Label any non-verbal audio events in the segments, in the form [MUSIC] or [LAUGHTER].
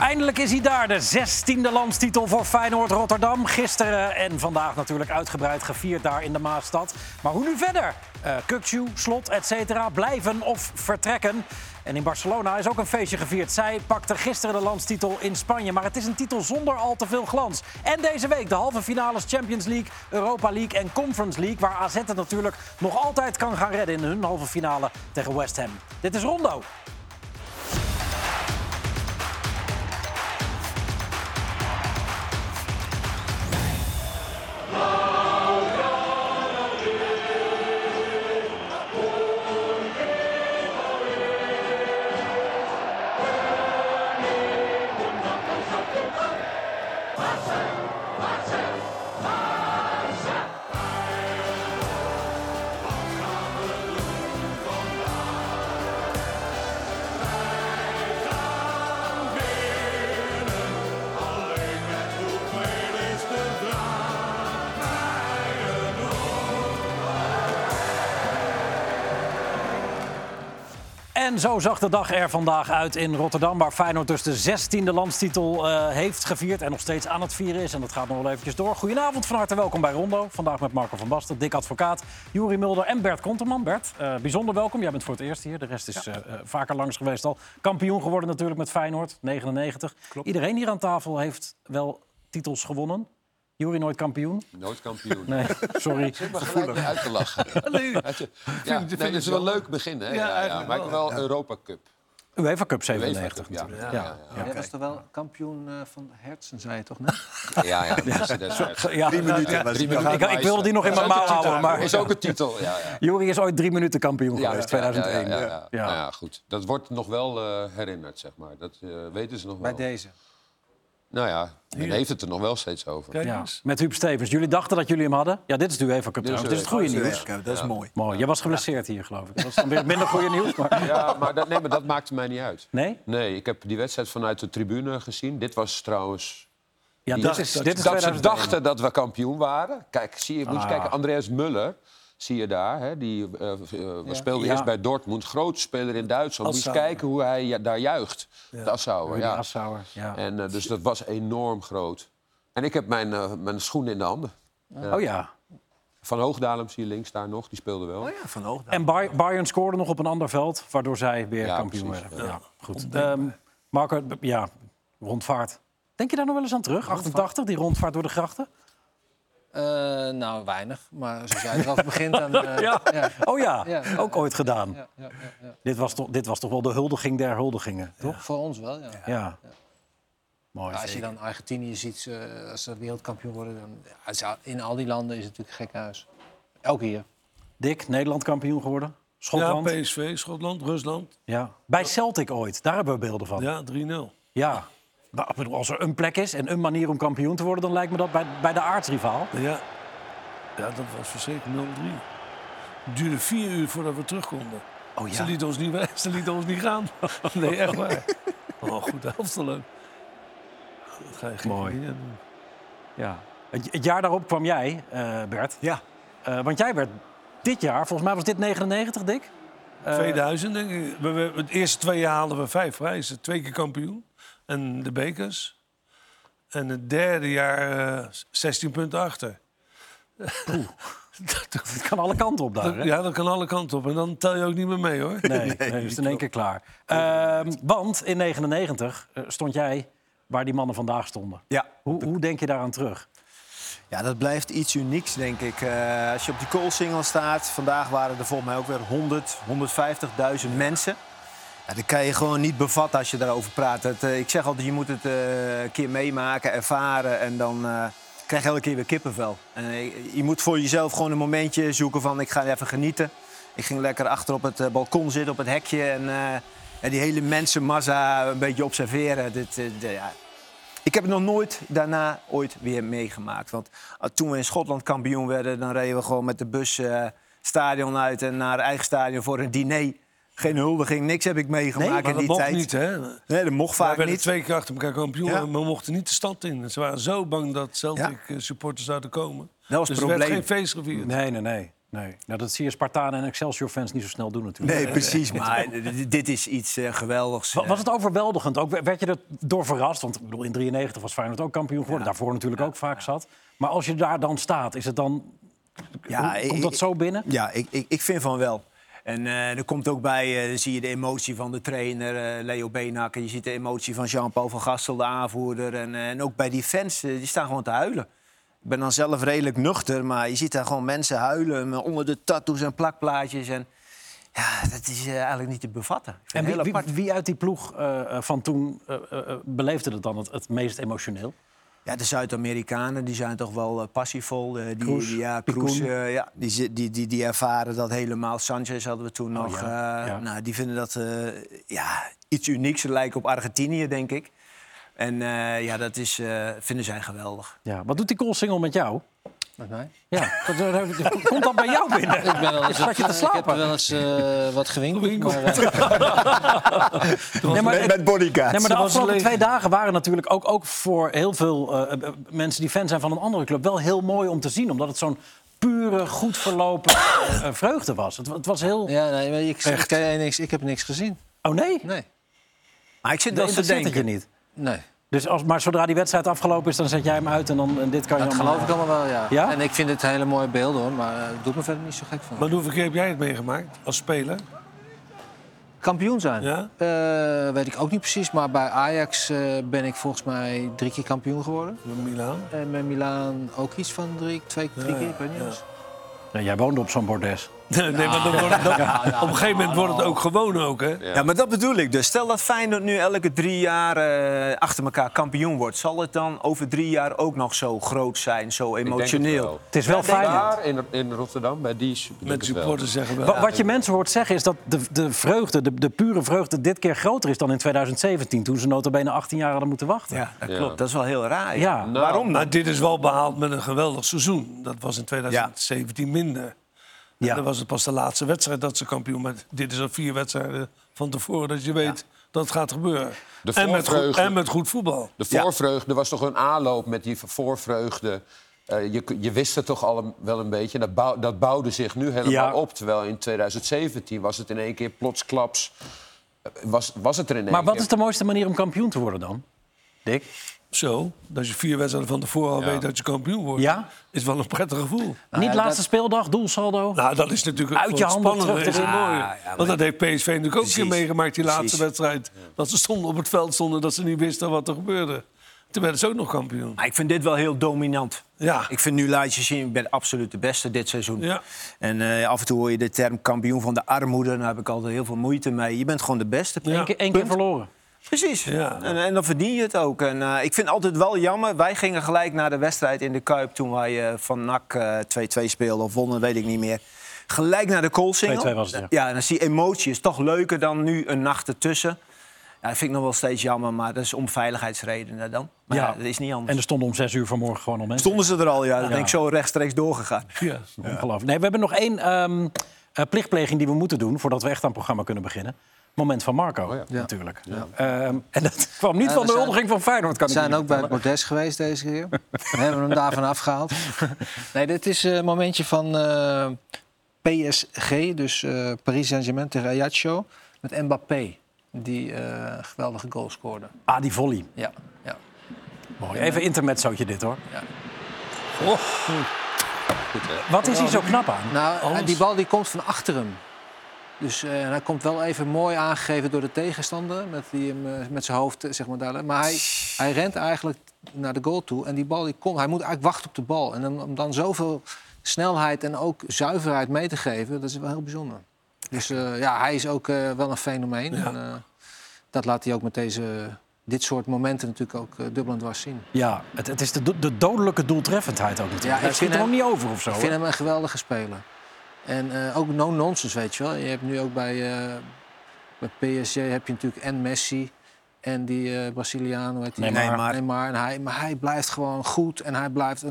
Eindelijk is hij daar, de 16e landstitel voor Feyenoord Rotterdam. Gisteren en vandaag natuurlijk uitgebreid gevierd daar in de Maasstad. Maar hoe nu verder? Uh, Kukcu, Slot, etc. blijven of vertrekken? En in Barcelona is ook een feestje gevierd. Zij pakte gisteren de landstitel in Spanje. Maar het is een titel zonder al te veel glans. En deze week de halve finales Champions League, Europa League en Conference League. Waar AZ het natuurlijk nog altijd kan gaan redden in hun halve finale tegen West Ham. Dit is Rondo. Lord. En zo zag de dag er vandaag uit in Rotterdam, waar Feyenoord dus de 16e landstitel uh, heeft gevierd en nog steeds aan het vieren is. En dat gaat nog wel eventjes door. Goedenavond, van harte welkom bij Rondo. Vandaag met Marco van Basten, Dick Advocaat, Juri Mulder en Bert Konterman. Bert, uh, bijzonder welkom. Jij bent voor het eerst hier. De rest is ja. uh, vaker langs geweest al. Kampioen geworden natuurlijk met Feyenoord, 99. Klopt. Iedereen hier aan tafel heeft wel titels gewonnen. Jury nooit kampioen? Nooit kampioen. Nee, sorry. Ik zit maar gelijk uit te lachen. nee, ja, nee, dat is wel een leuk begin, hè? Ja, ja, maar ik wel Europa Cup. UEFA Cup 97 ja. Ja. Ja, ja. Jij was toch wel kampioen uh, van Hertzen, zei je toch net? [LAUGHS] Ja, ja. ja. Drie minuten. Ik, ik wilde die nog in mijn mouw houden. Maar is ook een titel. Ja, ja. Jury is ooit drie minuten kampioen geweest, 2001. Ja, ja, ja. ja, goed. Dat wordt nog wel uh, herinnerd, zeg maar. Dat uh, weten ze nog wel. Bij deze? Nou ja, men heeft het er nog wel steeds over. Ja. Met Huub Stevens. Jullie dachten dat jullie hem hadden? Ja, dit is de UEFA Cup trouwens. Dit is het goede nieuws. Dat is mooi. Mooi. Jij was geblesseerd hier, geloof ik. Dat was dan weer minder goede nieuws. Maar... Ja, maar dat, nee, maar dat maakte mij niet uit. Nee? Nee, ik heb die wedstrijd vanuit de tribune gezien. Dit was trouwens... Ja, dit is, dit is dat ze dachten dat we kampioen waren. Kijk, zie je, moet je ah. kijken, Andreas Muller zie je daar. Hè? Die uh, uh, ja. speelde ja. eerst bij Dortmund. Grote speler in Duitsland. Moet je eens kijken hoe hij ja, daar juicht. Ja. Assauer. Ja. Assauer, ja. En, uh, dus dat was enorm groot. En ik heb mijn, mijn schoenen in de handen. Oh ja. Van Hoogdalem zie je links daar nog, die speelde wel. Oh ja, van Hoogdalem. En Bay Bayern scoorde nog op een ander veld, waardoor zij weer kampioen precies, werden. Ja. goed. Um, Marco, ja, rondvaart. Denk je daar nog wel eens aan terug? 88, die rondvaart door de grachten? Uh, nou, weinig. Maar zoals jij erover begint... Dan, uh, [LAUGHS] ja. ja. Oh ja, ja, ook ooit gedaan. Dit, was toch, dit was toch wel de huldiging der huldigingen, toch? Voor ons wel, ja. ja. Mooi, als je dan Argentinië ziet, uh, als ze wereldkampioen worden... Dan, in al die landen is het natuurlijk gek huis. Ook hier. Dick, Nederland kampioen geworden. Schotland. Ja, PSV, Schotland, Rusland. Ja. Bij Celtic ooit, daar hebben we beelden van. Ja, 3-0. Ja, Als er een plek is en een manier om kampioen te worden, dan lijkt me dat bij, bij de aardsrivaal. Ja. ja, dat was verschrikkelijk 0-3. Het duurde vier uur voordat we terug konden. Oh, ja. Ze lieten ons niet, [LAUGHS] ze lieten ons niet gaan. [LAUGHS] nee, echt waar. Oh, goed, leuk. Dat ga je Mooi. Doen. Ja. Het, het, jaar daarop kwam jij, uh, Bert. Ja. Uh, want jij werd dit jaar, volgens mij was dit 99, Dick? Uh, 2000, denk ik. We, we, het eerste twee jaar haalden we vijf prijzen. Twee keer kampioen en de bekers. En het derde jaar uh, 16 punten achter. [LAUGHS] dat kan alle kanten op daar, hè? Ja, dat kan alle kanten op. En dan tel je ook niet meer mee, hoor. Nee, nee, nee is in één keer klaar. Uh, want in 99 uh, stond jij waar die mannen vandaag stonden. Ja. Hoe, hoe denk je daaraan terug? Ja, dat blijft iets unieks, denk ik. Uh, als je op die koolsingel staat... vandaag waren er volgens mij ook weer 100, 150.000 mensen... Dat kan je gewoon niet bevatten als je daarover praat. Het, uh, ik zeg altijd, je moet het uh, een keer meemaken, ervaren en dan uh, krijg je elke keer weer kippenvel. En, je moet voor jezelf gewoon een momentje zoeken van ik ga even genieten. Ik ging lekker achter op het balkon zitten, op het hekje en, die hele mensenmassa een beetje observeren. Dit, ja. Ik heb het nog nooit daarna ooit weer meegemaakt. Want toen we in Schotland kampioen werden, dan reden we gewoon met de bus stadion uit en naar eigen stadion voor een diner. Geen huldiging, niks heb ik meegemaakt nee, maar in die dat tijd. mocht niet, hè? Nee, dat mocht vaak we niet. twee keer achter elkaar kampioen, ja. maar we mochten niet de stad in. Ze waren zo bang dat Celtic ja. supporters zouden komen. Dat was dus het probleem. er werd geen feest gevierd. Nee, nee, nee. Nee, nou, dat zie je Spartanen en Excelsior-fans niet zo snel doen natuurlijk. Nee, precies. [LAUGHS] Maar dit is iets uh, geweldigs. Was het overweldigend? Ook, werd je er door verrast? Want ik bedoel, in 93 was Feyenoord ook kampioen geworden. Ja. Daarvoor natuurlijk ook vaak zat. Maar als je daar dan staat, is het dan... Ja, Komt dat zo binnen? Ja, ik, ik, ik vind van wel. En uh, er komt ook bij, uh, zie je de emotie van de trainer, uh, Leo Benak. En je ziet de emotie van Jean-Paul van Gastel, de aanvoerder. En, en ook bij die fans, die staan gewoon te huilen. Ik ben dan zelf redelijk nuchter, maar je ziet daar gewoon mensen huilen onder de tattoos en plakplaatjes. En ja, dat is eigenlijk niet te bevatten. En wie, wie, wie, uit die ploeg van toen beleefde het dan het, het meest emotioneel? Ja, de Zuid-Amerikanen die zijn toch wel uh, passievol. Uh, die, die, ja, Kroes, uh, ja, die, die, die, die ervaren dat helemaal. Sanchez hadden we toen oh, nog. Ja. Ja. Nou, die vinden dat ja, iets unieks. Ze lijken op Argentinië, denk ik. En ja, dat is, vinden zij geweldig. Ja. Wat doet die koolsingel met jou? Met mij? Ja, komt dat bij jou binnen? Ik ben wel eens, [LAUGHS] je te slapen. Ik heb wel eens uh, wat gewinkeld. Maar, uh... [LAUGHS] nee, maar, met bodyguards. Nee, maar de afgelopen twee dagen waren natuurlijk ook, ook voor heel veel uh, mensen die fan zijn van een andere club... wel heel mooi om te zien, omdat het zo'n pure, goed verlopen vreugde was. Het, het, was heel... Ja, nee, ik, ik, niks, ik heb niks gezien. Oh, nee? Nee. Maar ik zit wel te denken. je niet? Nee. Dus als, maar zodra die wedstrijd afgelopen is, dan zet jij hem uit en, dan, en dit kan je dat dan... geloof ik allemaal wel, ja. ja. En ik vind het hele mooie beelden, hoor. Maar het doet me verder niet zo gek van. Maar hoeveel keer heb jij het meegemaakt als speler? Kampioen zijn? Ja? Uh, weet ik ook niet precies. Maar bij Ajax uh, ben ik volgens mij drie keer kampioen geworden. Met Milaan? En met Milaan ook iets van drie, twee, drie ja, keer, ik weet niet. Ja, jij woonde op zo'n bordes. [LAUGHS] nee, maar dan wordt het, dan, op een gegeven moment wordt het ook gewoon ook, hè? Ja. maar dat bedoel ik dus. Stel dat Feyenoord nu elke drie jaar uh, achter elkaar kampioen wordt. Zal het dan over drie jaar ook nog zo groot zijn, zo emotioneel? Het, het, is wel fijn. Daar in, in Rotterdam, bij die Met supporters zeggen wel. Wat, wat je mensen hoort zeggen is dat de, de vreugde, de, de pure vreugde... dit keer groter is dan in 2017, toen ze nota bene 18 jaar hadden moeten wachten. Ja, dat klopt. Dat is wel heel raar. Ja. Nou, Waarom? Nou, dit is wel behaald met een geweldig seizoen. Dat was in 2017 minder. Ja. dan was het pas de laatste wedstrijd dat ze kampioen werden. Dit is al vier wedstrijden van tevoren dat je weet dat het gaat gebeuren. en, met goed, en met goed voetbal. De voorvreugde was toch een aanloop met die voorvreugde. Uh, je, je, wist het toch al wel een beetje. Dat, bouw, dat bouwde zich nu helemaal op. Terwijl in 2017 was het in één keer plotsklaps. Eh, was, was het er in één maar wat is de mooiste manier om kampioen te worden dan, Dick? Zo, dat je vier wedstrijden van tevoren al weet dat je kampioen wordt, ja? is wel een prettig gevoel. Nou, Niet laatste speeldag, doelsaldo? Nou, dat is natuurlijk Uit je handen is ja, Want dat heeft PSV natuurlijk ook een keer meegemaakt, die laatste wedstrijd. Dat ze stonden op het veld stonden, dat ze niet wisten wat er gebeurde. Toen werden ze ook nog kampioen. Maar ik vind dit wel heel dominant. Ja. Ik vind nu laat je zien, ik ben absoluut de beste dit seizoen. Ja. En uh, af en toe hoor je de term kampioen van de armoede. Daar heb ik altijd heel veel moeite mee. Je bent gewoon de beste. Eén keer, één keer verloren. Precies. Ja. En, en, dan verdien je het ook. En, uh, ik vind het altijd wel jammer. Wij gingen gelijk naar de wedstrijd in de Kuip... toen wij uh, van NAC 2-2 uh, speelden of wonnen, weet ik niet meer. Gelijk naar de koolsingel. 2-2 was het, ja. ja. en dan zie je emotie. is toch leuker dan nu een nacht ertussen. Ja, dat vind ik nog wel steeds jammer, maar dat is om veiligheidsredenen dan. Maar ja, ja dat is niet anders. En er stonden om zes uur vanmorgen gewoon al mensen. Stonden ze er al, ja. Dan denk ik zo rechtstreeks doorgegaan. Ja, ongelooflijk. Nee, we hebben nog één um, plichtpleging die we moeten doen... voordat we echt aan het programma kunnen beginnen moment van Marco, oh ja. natuurlijk. Ja. Um, en dat [LAUGHS] kwam niet van de huldiging van Feyenoord, kan We zijn ook bij het bordes geweest deze keer. [LAUGHS] we hebben hem daarvan afgehaald. nee, dit is een momentje van uh, PSG, dus uh, Paris Saint-Germain tegen Ajaccio... met Mbappé, die uh, geweldige goal scoorde. Ah, die volley. Ja. ja. Mooi. Even intermezzootje dit, hoor. Ja. Oh. Goed, Wat is hier zo knap aan? Nou, die bal die komt van achter hem. Dus uh, hij komt wel even mooi aangegeven door de tegenstander. Met, die hem, uh, met zijn hoofd, zeg maar, daar. Maar hij, hij rent eigenlijk naar de goal toe. En die bal die komt. Hij moet eigenlijk wachten op de bal. En om dan zoveel snelheid en ook zuiverheid mee te geven, dat is wel heel bijzonder. Dus uh, ja, hij is ook wel een fenomeen. Ja. En, dat laat hij ook met deze, dit soort momenten natuurlijk ook dubbel en dwars zien. Ja, het, het is de, de dodelijke doeltreffendheid ook natuurlijk. Ja, hij zit er ook niet over of zo. Ik vind hem een geweldige speler. En uh, ook no-nonsense, weet je wel. Je hebt nu ook bij, uh, bij PSG heb je natuurlijk en Messi en die uh, Braziliaan, hoe heet die? Neymar. Neymar. En hij, maar hij blijft gewoon goed en hij blijft...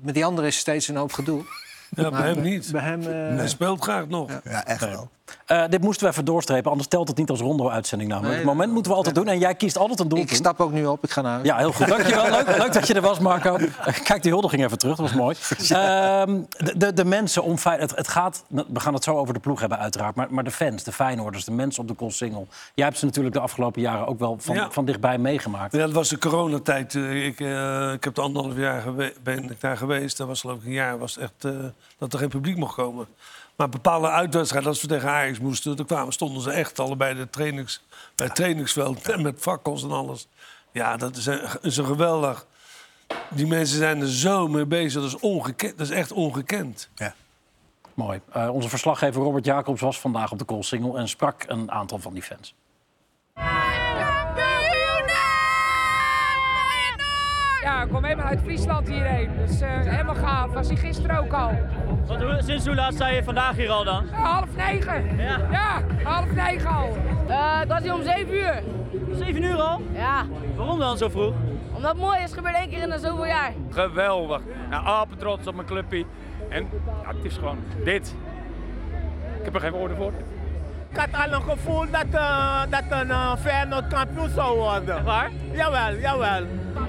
Met die anderen is steeds een hoop gedoe. Ja, maar bij hem niet. Bij hem, Hij speelt graag nog. Ja, ja echt wel. Uh, dit moesten we even doorstrepen, anders telt het niet als rondo-uitzending. Nou. het moment moeten we altijd doen. En jij kiest altijd een doelpunt. Ik stap ook nu op, ik ga naar huis. Ja, heel goed. Dankjewel. leuk, [LAUGHS] leuk dat je er was, Marco. Kijk, die huldiging even terug, dat was mooi. Uh, de, de, de, mensen om het, het gaat, we gaan het zo over de ploeg hebben uiteraard... maar, maar de fans, de Feyenoorders, de mensen op de Koolsingel... jij hebt ze natuurlijk de afgelopen jaren ook wel van, van dichtbij meegemaakt. Ja, dat was de coronatijd. Eh, ik, uh, ik heb de anderhalf jaar ben ik daar geweest. Dat was geloof ik een jaar was echt, uh, dat er geen publiek mocht komen. Maar bepaalde uitwedstrijden, als we tegen Ajax moesten... kwamen, stonden ze echt allebei de bij het trainingsveld... met fakkels en alles. Ja, dat is, een, is een geweldig... Die mensen zijn er zo mee bezig. Dat is, ongekend, dat is echt ongekend. Ja. Mooi. Uh, onze verslaggever Robert Jacobs was vandaag op de Koolsingel... en sprak een aantal van die fans. Ja, ik kom helemaal uit Friesland hierheen. Dus uh, helemaal gaaf. Was hij gisteren ook al. Wat, sinds hoe laat sta je vandaag hier al dan? half negen. Ja? Ja, half negen al. Uh, dat is om zeven uur. Zeven uur al? Ja. Waarom dan zo vroeg? Omdat het mooi is, gebeurt één keer in de zoveel jaar. Geweldig. Nou, apen trots op mijn clubje. En ja, het is gewoon dit. Ik heb er geen woorden voor. Ik had al een gevoel dat, uh, dat een uh, Feyenoord kampioen zou worden. Echt waar? Jawel, jawel.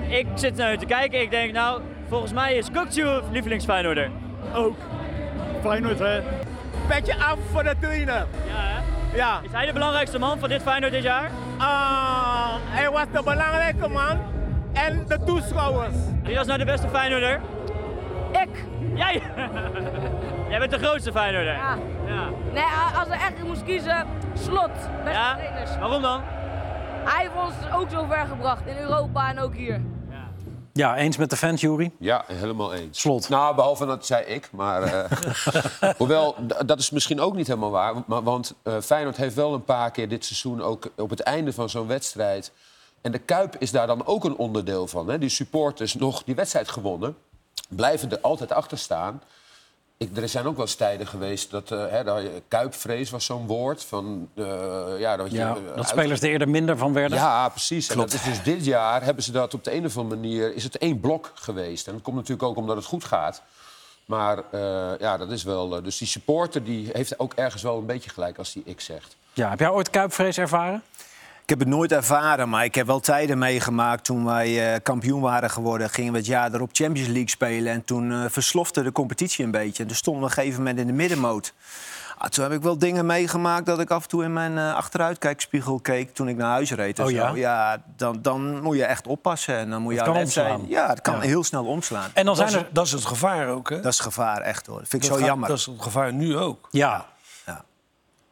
Ik zit naar te kijken ik denk, nou, volgens mij is Kukcu lievelingsfeyenoorder. Ook. Feyenoord, hè? Beetje af voor de trainer. Ja, hè? Ja. Is hij de belangrijkste man van dit Feyenoord dit jaar? Uh, hij was de belangrijkste man en de toeschouwers. Wie was nou de beste Feyenoorder? Ik. Jij? [LAUGHS] Jij bent de grootste Feyenoorder. Ja. ja. Nee, als er echt moest kiezen, Slot. Beste ja? trainers. Waarom dan? Hij heeft ons ook zo ver gebracht in Europa en ook hier. Ja, eens met de fans, Jury? Ja, helemaal eens. Slot. Nou, behalve dat zei ik. Maar, uh, [LAUGHS] hoewel, dat is misschien ook niet helemaal waar. Maar, want uh, Feyenoord heeft wel een paar keer dit seizoen... ook op het einde van zo'n wedstrijd... en de Kuip is daar dan ook een onderdeel van. Hè? Die supporters nog die wedstrijd gewonnen... blijven er altijd achter staan... Ik, er zijn ook wel eens tijden geweest dat, uh, hè, dat kuipvrees was zo'n woord. Van, uh, ja, dat, je, ja, dat spelers er eerder minder van werden. Ja, precies. En dat is dus dit jaar hebben ze dat op de een of andere manier... is het één blok geweest. En dat komt natuurlijk ook omdat het goed gaat. Maar uh, ja, dat is wel... dus die supporter die heeft ook ergens wel een beetje gelijk als die ik zegt. Ja, heb jij ooit kuipvrees ervaren? Ik heb het nooit ervaren, maar ik heb wel tijden meegemaakt. Toen wij uh, kampioen waren geworden, gingen we het jaar erop Champions League spelen. En toen uh, verslofte de competitie een beetje. En toen stonden we op een gegeven moment in de middenmoot. Ah, toen heb ik wel dingen meegemaakt dat ik af en toe in mijn uh, achteruitkijkspiegel keek toen ik naar huis reed. Oh, ja? Zo. ja dan, dan moet je echt oppassen. En dan moet je alert zijn. Ja, het kan ja. heel snel omslaan. En dan zijn er... dat, is, dat is het gevaar ook, hè? Dat is het gevaar, echt hoor. Dat vind ik dat zo jammer. Dat is het gevaar nu ook. Ja,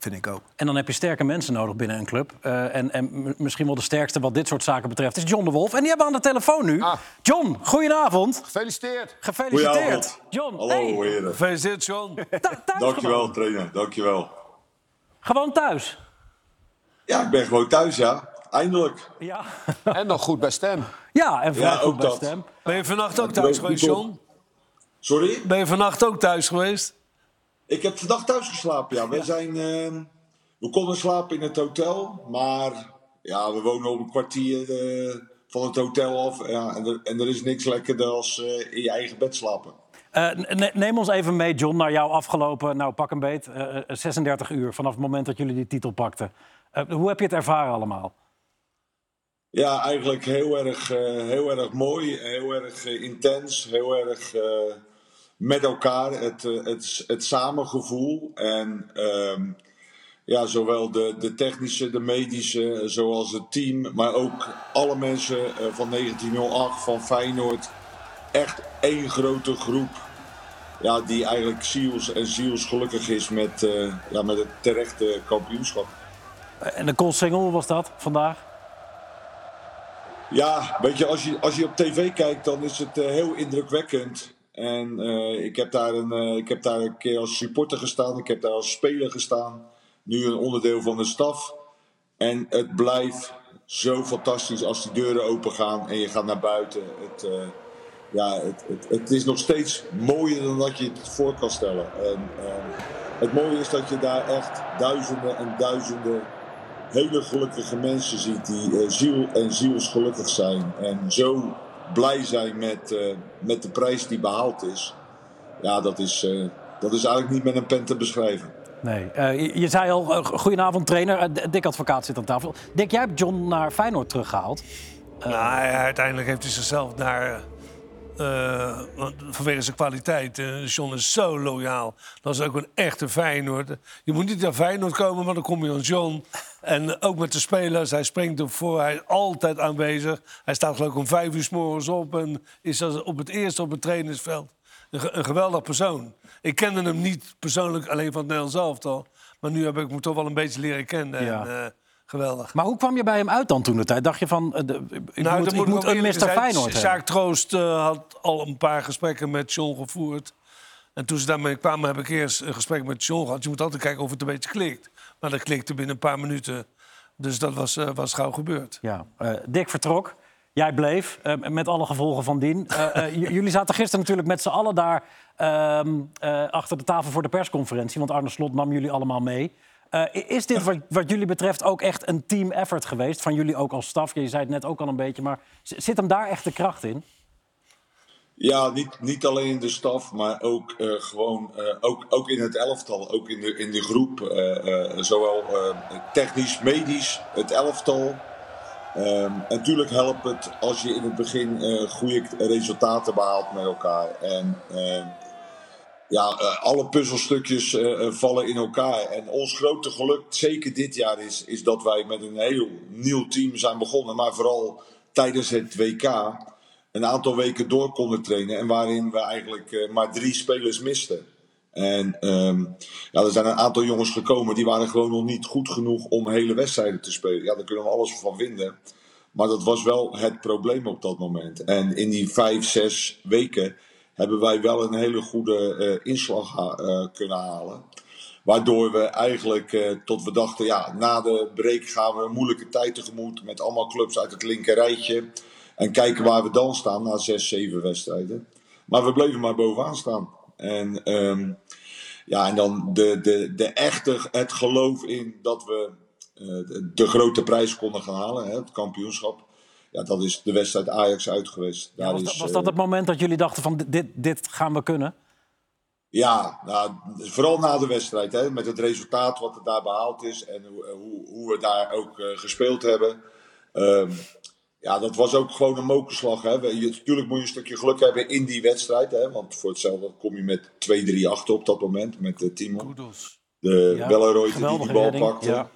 Vind ik ook. En dan heb je sterke mensen nodig binnen een club. Uh, en, en misschien wel de sterkste wat dit soort zaken betreft is John de Wolf. En die hebben we aan de telefoon nu. Ah. John, goedenavond. Gefeliciteerd. Gefeliciteerd. John, Hallo, hey. heren. Gefeliciteerd, John. [LAUGHS] Dankjewel, gewoon. trainer. Dankjewel. Gewoon thuis? Ja, ik ben gewoon thuis, ja. Eindelijk. Ja. [LAUGHS] en nog goed bij stem. Ja, en ja, goed bij dat. stem. Ben je vannacht ook thuis geweest, John? Sorry? Ben je vannacht ook thuis geweest? Ik heb vandaag thuis geslapen, ja. We, zijn, uh, we konden slapen in het hotel, maar ja, we wonen op een kwartier uh, van het hotel af. Ja, en, er, en er is niks lekkerder als uh, in je eigen bed slapen. neem ons even mee, John, naar jouw afgelopen, nou pak een beet, 36 uur vanaf het moment dat jullie die titel pakten. hoe heb je het ervaren allemaal? Ja, eigenlijk heel erg, heel erg mooi, heel erg intens, heel erg met elkaar, het, eh, het, het samengevoel. En um, ja, zowel de, de technische, de medische, zoals het team, maar ook alle mensen uh, van 1908, van Feyenoord. Echt één grote groep. Ja, die eigenlijk ziels en ziels gelukkig is met, uh, ja, met het terechte kampioenschap. En de Single, was dat vandaag? Ja, weet je, als je, als je op tv kijkt, dan is het heel indrukwekkend. En uh, ik, heb daar een, uh, ik heb daar een keer als supporter gestaan, ik heb daar als speler gestaan. Nu een onderdeel van de staf. En het blijft zo fantastisch als die deuren open gaan en je gaat naar buiten. Het, uh, ja, het, het, het, is nog steeds mooier dan dat je het voor kan stellen. En het mooie is dat je daar echt duizenden en duizenden hele gelukkige mensen ziet die ziel en zielsgelukkig zijn. En zo blij zijn met, uh, met de prijs die behaald is. Ja, dat is, uh, dat is eigenlijk niet met een pen te beschrijven. Nee. Uh, je, je, zei al, uh, goedenavond trainer. Uh, Dick Advocaat zit aan tafel. Dick, jij hebt John naar Feyenoord teruggehaald. Nou, uiteindelijk heeft hij zichzelf naar uh, vanwege zijn kwaliteit. Uh, John is zo loyaal. Dat is ook een echte Feyenoord. Je moet niet naar Feyenoord komen, maar dan kom je aan John. En ook met de spelers. Hij springt ervoor. Hij is altijd aanwezig. Hij staat geloof ik om vijf uur s morgens op. En is op het eerst op het trainingsveld. Een, een geweldig persoon. Ik kende hem niet persoonlijk alleen van het Nederlands elftal. Maar nu heb ik hem toch wel een beetje leren kennen. Ja. En, uh, geweldig. Maar hoe kwam je bij hem uit dan toen de tijd? Dacht je van, uh, de, ik nou, moet, ik moet een Mr. Feyenoord Sjaak Troost uh, had al een paar gesprekken met John gevoerd. En toen ze daarmee kwamen, heb ik eerst een gesprek met John gehad. Je moet altijd kijken of het een beetje klikt. Maar dat klikte binnen een paar minuten. Dus dat was, uh, was gauw gebeurd. Ja. Dick vertrok. Jij bleef, met alle gevolgen van dien. [LAUGHS] jullie zaten gisteren natuurlijk met z'n allen daar ehm, achter de tafel voor de persconferentie. Want Arne Slot nam jullie allemaal mee. Uh, is dit wat, wat, jullie betreft ook echt een team effort geweest? Van jullie ook als staf? Je zei het net ook al een beetje, maar zit hem daar echt de kracht in? Ja, niet, niet alleen de staf, maar ook uh, gewoon uh, ook, ook in het elftal, ook in de, in de groep. zowel technisch, medisch, het elftal. Um, natuurlijk helpt het als je in het begin goede resultaten behaalt met elkaar. En ehm, ja, uh, alle puzzelstukjes uh, vallen in elkaar. En ons grote geluk, zeker dit jaar, is, is dat wij met een heel nieuw team zijn begonnen. Maar vooral tijdens het WK een aantal weken door konden trainen. En waarin we eigenlijk maar drie spelers misten. En um, ja, er zijn een aantal jongens gekomen die waren gewoon nog niet goed genoeg om hele wedstrijden te spelen. Ja, daar kunnen we alles van vinden. Maar dat was wel het probleem op dat moment. En in die vijf, zes weken hebben wij wel een hele goede uh, inslag uh, kunnen halen. Waardoor we eigenlijk uh, tot we dachten, ja, na de break gaan we een moeilijke tijd tegemoet met allemaal clubs uit het linker rijtje. En kijken waar we dan staan na zes, zeven wedstrijden. Maar we bleven maar bovenaan staan. En, um, ja, en dan de, de, de echte, het geloof in dat we de, de grote prijs konden gaan halen, hè, het kampioenschap ja, dat is de wedstrijd Ajax uit geweest. Ja, was, is, dat, was, dat, het moment dat jullie dachten van dit, dit gaan we kunnen? Ja, nou, vooral na de wedstrijd. Hè, met het resultaat wat er daar behaald is en hoe, hoe, hoe we daar ook uh, gespeeld hebben. Um, ja, dat was ook gewoon een mokerslag. Hè. Je, natuurlijk moet je een stukje geluk hebben in die wedstrijd. Hè, want voor hetzelfde kom je met 2-3 achter op dat moment met de Timo. De ja, Belleroy die die bal pakte. Ja.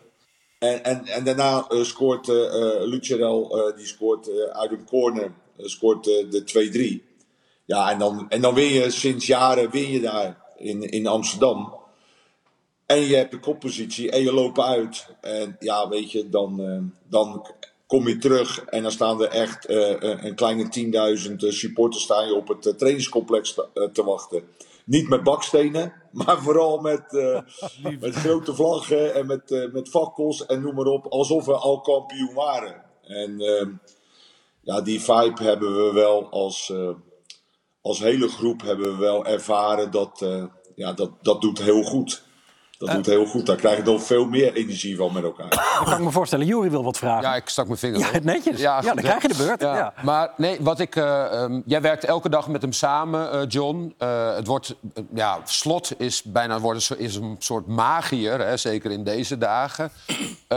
En, en, en daarna uh, scoort uh, die scoort uit een corner, scoort de 2-3. Ja, en dan, en dan win je sinds jaren win je daar in, in Amsterdam. En je hebt de koppositie en je loopt uit. En ja, weet je, dan, dan kom je terug en dan staan er echt een kleine 10.000 supporters staan je op het trainingscomplex te wachten niet met bakstenen, [LAUGHS] maar vooral met, uh, met grote vlaggen en met, uh, met fakkels en noem maar op. Alsof we al kampioen waren. En uh, ja, die vibe hebben we wel als, uh, als hele groep hebben we wel ervaren dat, ja, dat, dat doet heel goed. Dat doet heel goed. Daar krijg je nog veel meer energie van met elkaar. Dat [COUGHS] kan ik me voorstellen. Jury wil wat vragen. Ja, ik stak mijn vinger ja, op. Netjes. Ja, ja dan krijg je de beurt. Ja. ja. Maar nee, wat ik, uh, um, jij werkt elke dag met hem samen, uh, John. Uh, het wordt, ja, slot is bijna wordt, is een soort magier, hè, zeker in deze dagen.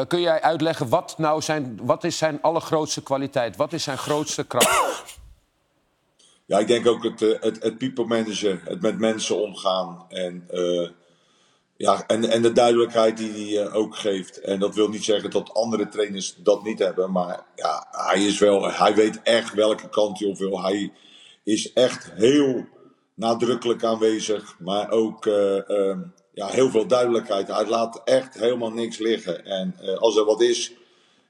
kun jij uitleggen wat nou zijn, wat is zijn allergrootste kwaliteit? Wat is zijn grootste kracht? Ja, ik denk ook het, het, het people managen, het met mensen omgaan en ja, en, en de duidelijkheid die hij uh, ook geeft. En dat wil niet zeggen dat andere trainers dat niet hebben. Maar ja, hij, is wel, hij weet echt welke kant hij op wil. Hij is echt heel nadrukkelijk aanwezig. Maar ook uh, uh, ja, heel veel duidelijkheid. Hij laat echt helemaal niks liggen. En als er wat is,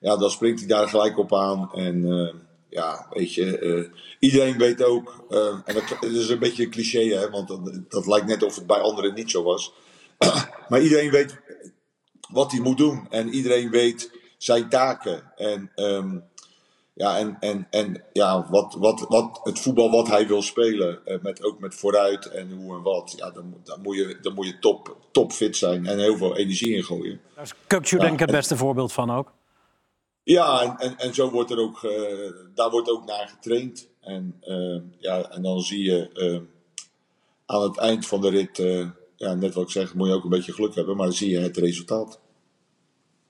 ja, dan springt hij daar gelijk op aan. En ja, weet je, iedereen weet ook. en dat, dat, is een beetje een cliché, hè, want dat, dat lijkt net of het bij anderen niet zo was. [CLEARS THROAT] maar iedereen weet wat hij moet doen. En iedereen weet zijn taken. En, um, ja, en, en, en ja, wat, wat, wat het voetbal wat hij wil spelen. Uh, met, ook met vooruit en hoe en wat. Ja, dan, dan moet je, dan moet je top, top fit zijn en heel veel energie in gooien. Daar is Kukcu ja, denk ik het beste voorbeeld van ook. Ja, en, en, en zo wordt er ook, uh, daar wordt ook naar getraind. En, uh, ja, en dan zie je aan het eind van de rit ja, net wat ik zeg, moet je ook een beetje geluk hebben. Maar dan zie je het resultaat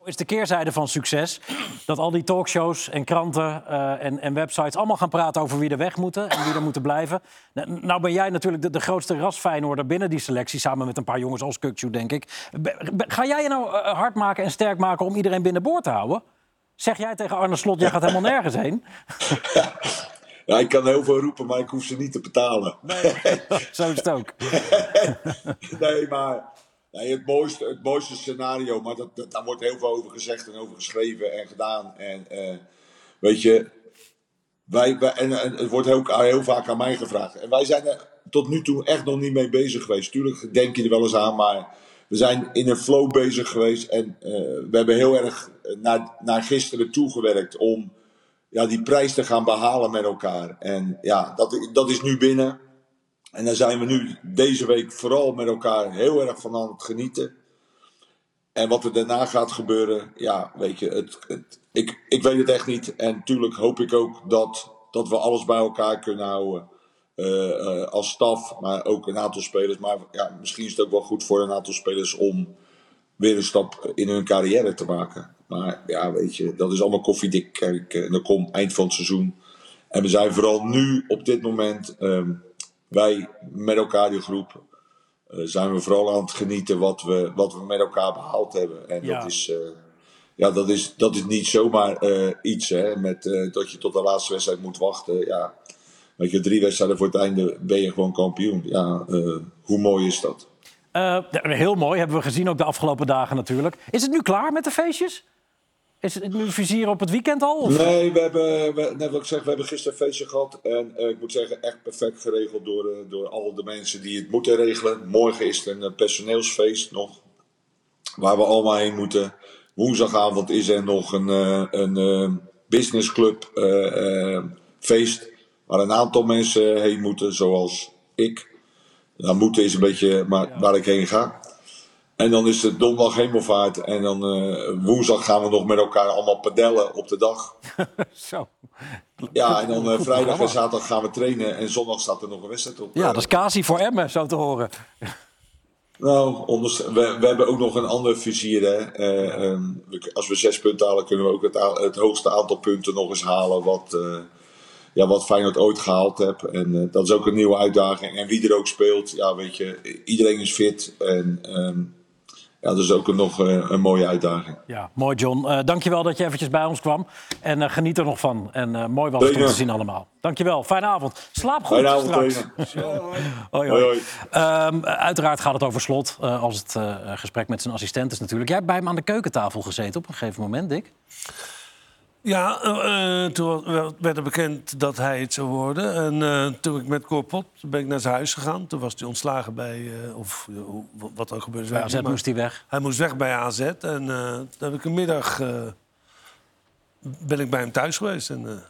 is de keerzijde van succes. Dat al die talkshows en kranten uh, en, en, websites allemaal gaan praten over wie er weg moeten en wie er moeten blijven. Nou ben jij natuurlijk de, de grootste rasfijnoorder binnen die selectie, samen met een paar jongens als Kukju, denk ik. Ga jij je nou uh, hard maken en sterk maken om iedereen binnenboord te houden? Zeg jij tegen Arne Slot, jij gaat helemaal nergens heen? Ja, [LAUGHS] ik kan heel veel roepen, maar ik hoef ze niet te betalen. Nee, [LAUGHS] zo is het ook. [LAUGHS] nee, maar Nee, het, mooiste, het mooiste scenario, maar dat, daar wordt heel veel over gezegd en over geschreven en gedaan. En uh, weet je, wij, wij en, en, het wordt heel, heel vaak aan mij gevraagd. En wij zijn er tot nu toe echt nog niet mee bezig geweest. Tuurlijk denk je er wel eens aan, maar we zijn in een flow bezig geweest. En uh, we hebben heel erg naar, naar gisteren toegewerkt om ja, die prijs te gaan behalen met elkaar. En ja, dat, dat is nu binnen. En daar zijn we nu deze week vooral met elkaar heel erg van aan het genieten. En wat er daarna gaat gebeuren, ja, weet je, het, het, ik, ik weet het echt niet. En natuurlijk hoop ik ook dat, dat we alles bij elkaar kunnen houden. Uh, uh, als staf, maar ook een aantal spelers. Maar ja, misschien is het ook wel goed voor een aantal spelers om weer een stap in hun carrière te maken. Maar ja, weet je, dat is allemaal koffiedik. Kijk, en dan komt eind van het seizoen. En we zijn vooral nu op dit moment. Um, wij met elkaar, die groep, uh, zijn we vooral aan het genieten wat we, wat we met elkaar behaald hebben. En ja. dat, is, uh, ja, dat, is, dat is niet zomaar uh, iets, hè, met, dat je tot de laatste wedstrijd moet wachten. Ja, weet je, drie wedstrijden voor het einde ben je gewoon kampioen. Ja, hoe mooi is dat? Heel mooi, hebben we gezien ook de afgelopen dagen natuurlijk. Is het nu klaar met de feestjes? Is het nu vizier op het weekend al? Of? Nee, we hebben, we, net wat ik zeg, we hebben gisteren een feestje gehad. En uh, ik moet zeggen, echt perfect geregeld door, uh, door al de mensen die het moeten regelen. Morgen is er een personeelsfeest nog. Waar we allemaal heen moeten. Woensdagavond is er nog een, een businessclub feest. Waar een aantal mensen heen moeten, zoals ik. Nou, moeten is een beetje maar, waar ik heen ga. En dan is het donderdag hemelvaart. En dan uh, woensdag gaan we nog met elkaar allemaal padellen op de dag. [LAUGHS] Zo. Ja, en dan uh, vrijdag en zaterdag gaan we trainen. En zondag staat er nog een wedstrijd op. Ja, dat is Kasi voor Emmen, zo te horen. [LAUGHS] Nou, we, we, hebben ook nog een ander vizier. Hè. Uh, um, als we zes punten halen, kunnen we ook het, het hoogste aantal punten nog eens halen. Wat, ja, wat Feyenoord ooit gehaald heeft. En dat is ook een nieuwe uitdaging. En wie er ook speelt, ja, weet je, iedereen is fit. En um, ja, dat is ook nog uh, een mooie uitdaging. Ja, mooi John. Uh, dankjewel dat je eventjes bij ons kwam. En uh, geniet er nog van. En mooi was het om te zien allemaal. Dankjewel. Fijne avond. Slaap goed Fijne avond, straks. [LAUGHS] hoi, hoi. hoi, um, uiteraard gaat het over slot. als het gesprek met zijn assistent is natuurlijk. Jij hebt bij hem aan de keukentafel gezeten op een gegeven moment, Dick. Ja, uh, toen werd er bekend dat hij het zou worden. En uh, toen ik met Corpot ben ik naar zijn huis gegaan. Toen was hij ontslagen bij, uh, of wat er gebeurde. Bij AZ moest hij weg. Hij moest weg bij AZ. En toen heb ik een middag ben ik bij hem thuis geweest. En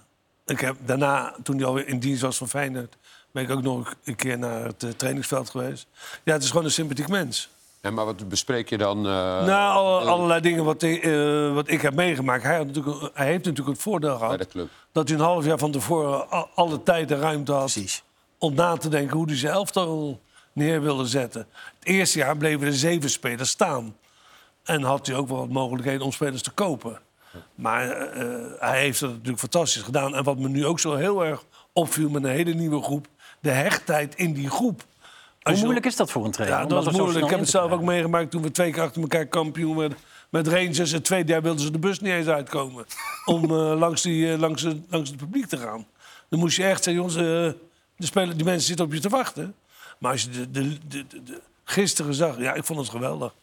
ik heb daarna, toen hij alweer in dienst was van Feyenoord... ben ik ook nog een keer naar het trainingsveld geweest. Ja, het is gewoon een sympathiek mens. En maar wat bespreek je dan? Uh, nou, allerlei dingen wat, uh, wat ik heb meegemaakt. Hij, had natuurlijk, hij heeft natuurlijk het voordeel gehad... dat hij een half jaar van tevoren alle tijd en ruimte had... Precies. om na te denken hoe hij zijn elftal neer wilde zetten. Het eerste jaar bleven er zeven spelers staan. En had hij ook wel wat mogelijkheden om spelers te kopen. Maar uh, hij heeft het natuurlijk fantastisch gedaan. En wat me nu ook zo heel erg opviel met een hele nieuwe groep... de hechtheid in die groep... Hoe moeilijk is dat voor een trainer? Ja, dat is moeilijk. Ik heb het zelf ook meegemaakt toen we twee keer achter elkaar kampioen werden. Met Rangers. Het tweede jaar wilden ze de bus niet eens uitkomen. om uh, [LAUGHS] langs, die, uh, langs, langs het publiek te gaan. Dan moest je echt zeggen, jongens, uh, de speler, die mensen zitten op je te wachten. Maar als je de, de, de, de, gisteren zag, ja, ik vond het geweldig.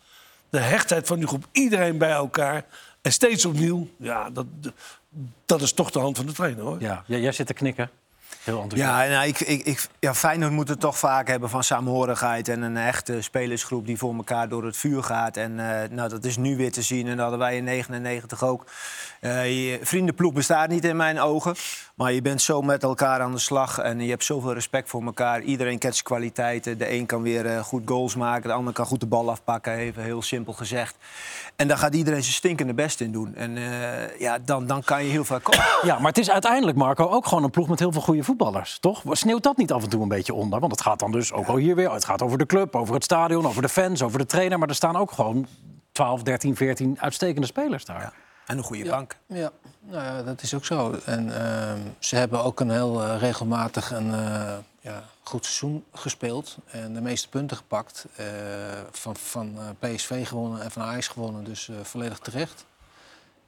De hechtheid van die groep, iedereen bij elkaar. En steeds opnieuw, ja, dat, dat is toch de hand van de trainer, hoor. Ja, jij zit te knikken. Heel ja, nou, ik, ik, ik, ja, Feyenoord moet het toch vaak hebben van saamhorigheid... en een echte spelersgroep die voor elkaar door het vuur gaat. En uh, nou, dat is nu weer te zien. En dat hadden wij in 99 ook. Uh, je vriendenploeg bestaat niet in mijn ogen. Maar je bent zo met elkaar aan de slag en je hebt zoveel respect voor elkaar. Iedereen kent zijn kwaliteiten. De een kan weer uh, goed goals maken, de ander kan goed de bal afpakken, even heel simpel gezegd. En daar gaat iedereen zijn stinkende best in doen. En ja, dan, dan kan je heel veel komen. Ja, maar het is uiteindelijk, Marco, ook gewoon een ploeg met heel veel goede voetbal voetballers, toch? Sneeuwt dat niet af en toe een beetje onder? Want het gaat dan dus ook al hier weer. Het gaat over de club, over het stadion, over de fans, over de trainer. Maar er staan ook gewoon 12, 13, 14 uitstekende spelers daar. En een goede bank. Ja, nou ja, dat is ook zo. En ehm, ze hebben ook een heel eh, regelmatig en eh, ja, goed seizoen gespeeld. En de meeste punten gepakt. Eh, van van eh, PSV gewonnen en van Ajax gewonnen. Dus eh, volledig terecht.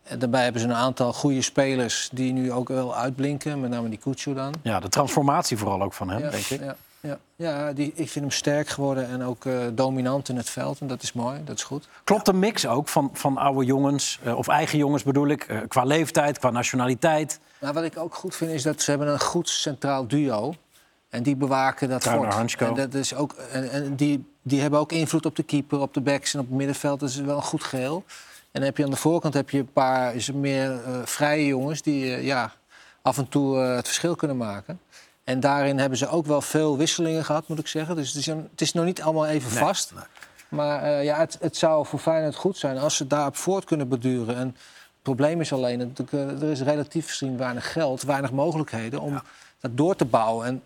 En daarbij hebben ze een aantal goede spelers die nu ook wel uitblinken. Met name die Kutsu dan. Ja, de transformatie vooral ook van hem, Ja, denk ik. Ja, ja. ja die, ik vind hem sterk geworden en ook eh, dominant in het veld. En dat is mooi, dat is goed. Klopt de mix ook van, van oude jongens, eh, of eigen jongens bedoel ik, eh, qua leeftijd, qua nationaliteit? Maar wat ik ook goed vind is dat ze hebben een goed centraal duo. En die bewaken dat fort. Hansko. En, dat is ook, en, en die, die hebben ook invloed op de keeper, op de backs en op het middenveld. Dat is wel een goed geheel. En dan heb je aan de voorkant heb je een paar is er meer eh, vrije jongens die eh, ja, af en toe eh, het verschil kunnen maken. En daarin hebben ze ook wel veel wisselingen gehad, moet ik zeggen. Dus het is, een- het is nog niet allemaal even Nee, vast. Maar ja, het, het zou voor Feyenoord goed zijn als ze daarop voort kunnen beduren. En het probleem is alleen, er is relatief gezien weinig geld, weinig mogelijkheden om dat door te bouwen. En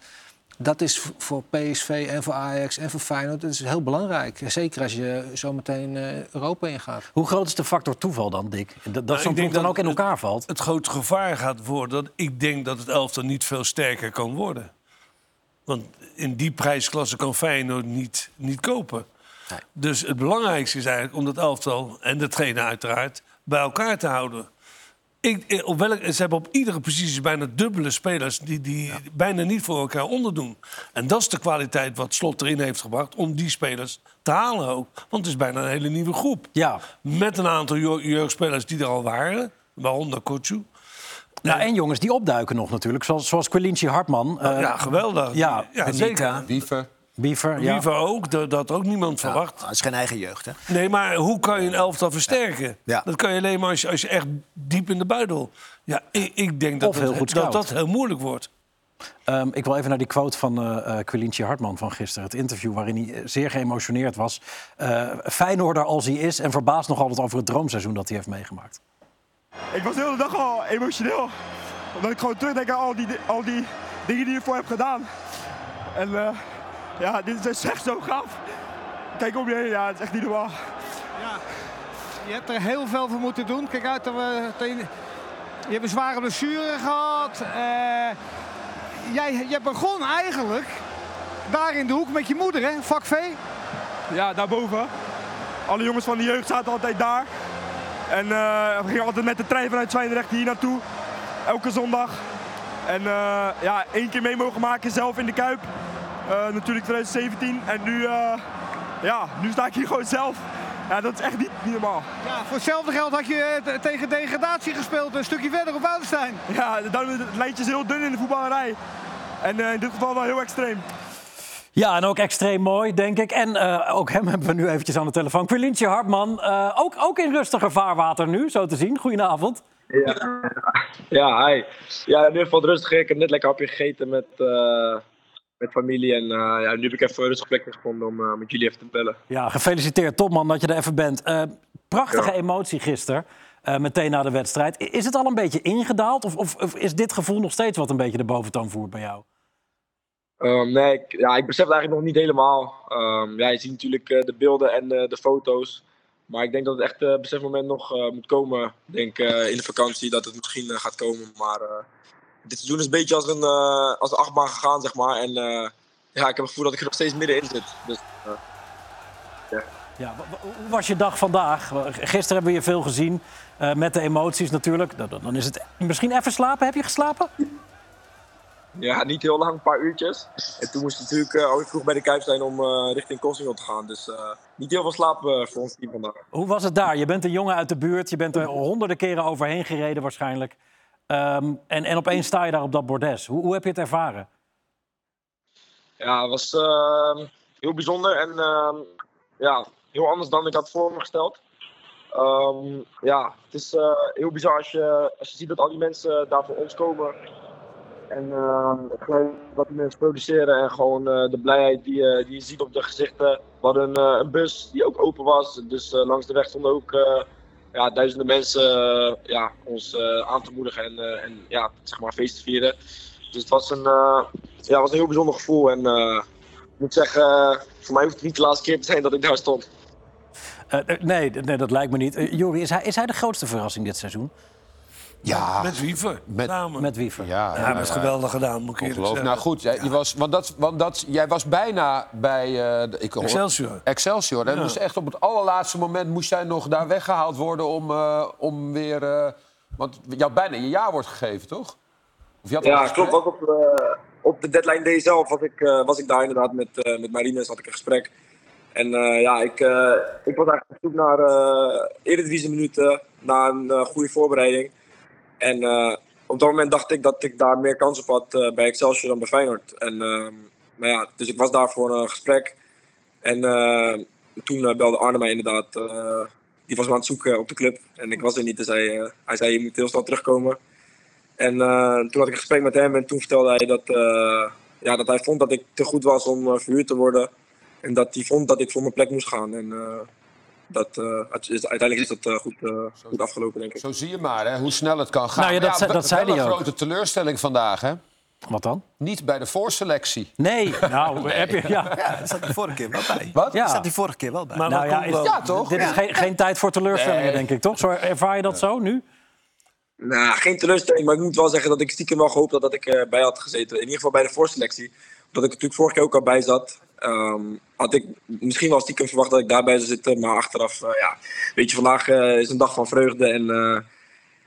dat is voor PSV en voor Ajax en voor Feyenoord dat is heel belangrijk. Zeker als je zometeen eh Europa ingaat. Hoe groot is de factor toeval dan, Dick? Dat, dat Nou, zo'n denk ploeg dan dat ook in het- elkaar valt? Het grote gevaar gaat worden dat ik denk dat het elftal niet veel sterker kan worden. Want in die prijsklasse kan Feyenoord niet, niet kopen. Dus het belangrijkste is eigenlijk om dat elftal en de trainer uiteraard bij elkaar te houden. Ik, eh, op welk, ze hebben op iedere positie bijna dubbele spelers die, die bijna niet voor elkaar onderdoen. En dat is de kwaliteit wat Slot erin heeft gebracht om die spelers te halen ook. Want het is bijna een hele nieuwe groep. Ja. Met een aantal jeugd- jeugdspelers die er al waren, waaronder Kotsu. Nou, en jongens die opduiken nog natuurlijk, zoals, zoals Quilinci Hartman. eh, ja, geweldig. Ja, ja zeker. Wiever. Biever. Ja. Wiever ook, dat, dat ook niemand verwacht. Dat is geen eigen jeugd, hè? Nee, maar hoe kan je een elftal versterken? Ja. Dat kan je alleen maar als je, als je echt diep in de buidel... Ja, ik, ik denk dat Of heel het- goed dat, dat heel moeilijk wordt. Ehm, ik wil even naar die quote van eh eh Quilinci Hartman van gisteren. Het interview waarin hij eh, zeer geëmotioneerd was. Eh Feyenoorder als hij is en verbaasd nog altijd over het droomseizoen dat hij heeft meegemaakt. Ik was de hele dag al emotioneel. Omdat ik gewoon terugdenk aan al die, al die dingen die ik voor heb gedaan. En eh, ja, dit is echt zo gaaf. Kijk om je heen, ja, het is echt niet normaal. Ja, je hebt er heel veel voor moeten doen. Kijk uit, dat we je hebt een zware blessure gehad. Eh, jij, je begon eigenlijk daar in de hoek met je moeder, hè? Vak V. Ja, daarboven. Alle jongens van de jeugd zaten altijd daar. En eh, we gingen altijd met de trein vanuit Zwijndrecht hier naartoe. Elke zondag. En eh, ja, één keer mee mogen maken zelf in de Kuip. Eh, natuurlijk 2017. En nu, eh, ja, nu sta ik hier gewoon zelf. Ja, dat is echt niet, niet normaal. Ja, voor hetzelfde geld had je eh, tegen degradatie gespeeld, een stukje verder op Woudenstein. Ja, het lijntje is heel dun in de voetballerij. En eh, in dit geval wel heel extreem. Ja, en ook extreem mooi, denk ik. En eh, ook hem [LAUGHS] hebben we nu eventjes aan de telefoon. Quilintje Hartman, eh, ook, ook in rustiger vaarwater nu, zo te zien. Goedenavond. Ja, [LAUGHS] ja, hi. Ja, nu valt het rustig. Ik heb net lekker hapje gegeten met, eh, met familie. En eh, ja, nu heb ik even een rustig plekje gevonden om eh, met jullie even te bellen. Ja, gefeliciteerd, topman, dat je er even bent. Eh, prachtige Ja. emotie gisteren, meteen na de wedstrijd. Is het al een beetje ingedaald? Of, of, of is dit gevoel nog steeds wat een beetje de boventoon voert bij jou? Ehm, nee, ik, ja, ik besef het eigenlijk nog niet helemaal. Ehm, ja, je ziet natuurlijk de beelden en de foto's. Maar ik denk dat het echt besefmoment nog moet komen. Ik denk in de vakantie dat het misschien gaat komen. Maar dit seizoen is een beetje als een, eh, als een achtbaan gegaan, zeg maar. En eh, ja, ik heb het gevoel dat ik er nog steeds middenin zit. Dus, eh, ja. Hoe was je dag vandaag? Gisteren hebben we je veel gezien, met de emoties natuurlijk. Dan, dan is het misschien even slapen. Heb je geslapen? Ja, niet heel lang, een paar uurtjes. En toen moest ik natuurlijk uh, ook vroeg bij de Kuip zijn om uh, richting Kossingel te gaan. Dus niet heel veel slaap voor ons team vandaag. Hoe was het daar? Je bent een jongen uit de buurt. Je bent er honderden keren overheen gereden waarschijnlijk. Um, en, en opeens sta je daar op dat bordes. Hoe, hoe heb je het ervaren? Ja, het was ehm, heel bijzonder en ehm, ja, heel anders dan ik had voor me gesteld. Um, ja, het is uh, heel bizar als je, als je ziet dat al die mensen daar voor ons komen. En uh, wat die mensen produceren en gewoon uh, de blijheid die, uh, die je ziet op de gezichten. We hadden een bus die ook open was, dus langs de weg stonden ook ja, duizenden mensen ja, ons aan te moedigen en, en ja, zeg maar feest te vieren. Dus het was een, ja, was een heel bijzonder gevoel. En ik moet zeggen, voor mij hoeft het niet de laatste keer te zijn dat ik daar stond. nee, nee, dat lijkt me niet. Jori, is hij, is hij de grootste verrassing dit seizoen? Ja. Met Wiever. Met, samen. met Wiever. Ja, ja, dat is geweldig gedaan, moet ik eerlijk zeggen. Nou goed, jij, ja. was, want dat, want dat, jij was bijna bij... Uh, ik, Excelsior. Excelsior. En ja. moest echt op het allerlaatste moment moest jij nog daar weggehaald worden om, uh, om weer... Uh, want jou bijna je jaar wordt gegeven, toch? Of je had ja, klopt. Ook op, op de deadline day zelf was ik, was ik daar inderdaad met, met Marines, had ik een gesprek. En ja, ik, ik was eigenlijk op zoek naar uh, Eredivisie minuten, naar een goede voorbereiding. En uh, op dat moment dacht ik dat ik daar meer kans op had uh, bij Excelsior dan bij Feyenoord. En, uh, maar ja, dus ik was daar voor een gesprek. En toen belde Arne mij inderdaad. die was me aan het zoeken op de club. En ik was er niet. Dus hij, hij zei, je moet heel snel terugkomen. En toen had ik een gesprek met hem. En toen vertelde hij dat, ja, dat hij vond dat ik te goed was om verhuurd te worden. En dat hij vond dat ik voor mijn plek moest gaan. En, dat, uh, is, uiteindelijk is dat uh, goed, uh, goed afgelopen, denk ik. Zo zie je maar, hè, hoe snel het kan gaan. Nou ja, dat, ja, dat zei hij een ook. grote teleurstelling vandaag, hè? Wat dan? Niet bij de voorselectie. Nee, [LAUGHS] nou, nee. heb je... Ja, ja dat zat die vorige keer wel bij. Wat? Ja. Dat zat die vorige keer wel bij. Maar nou, ja, is, ja, toch? Dit is ja. geen, geen tijd voor teleurstellingen, nee. denk ik, toch? Zo ervaar je dat zo nu? Nou, geen teleurstelling, maar ik moet wel zeggen dat ik stiekem wel gehoopt had dat ik erbij had gezeten. In ieder geval bij de voorselectie. Omdat ik natuurlijk vorige keer ook al bij zat. Um, had ik misschien wel stiekem verwacht dat ik daarbij zou zitten. Maar achteraf, uh, ja, weet je, vandaag uh, is een dag van vreugde. En uh,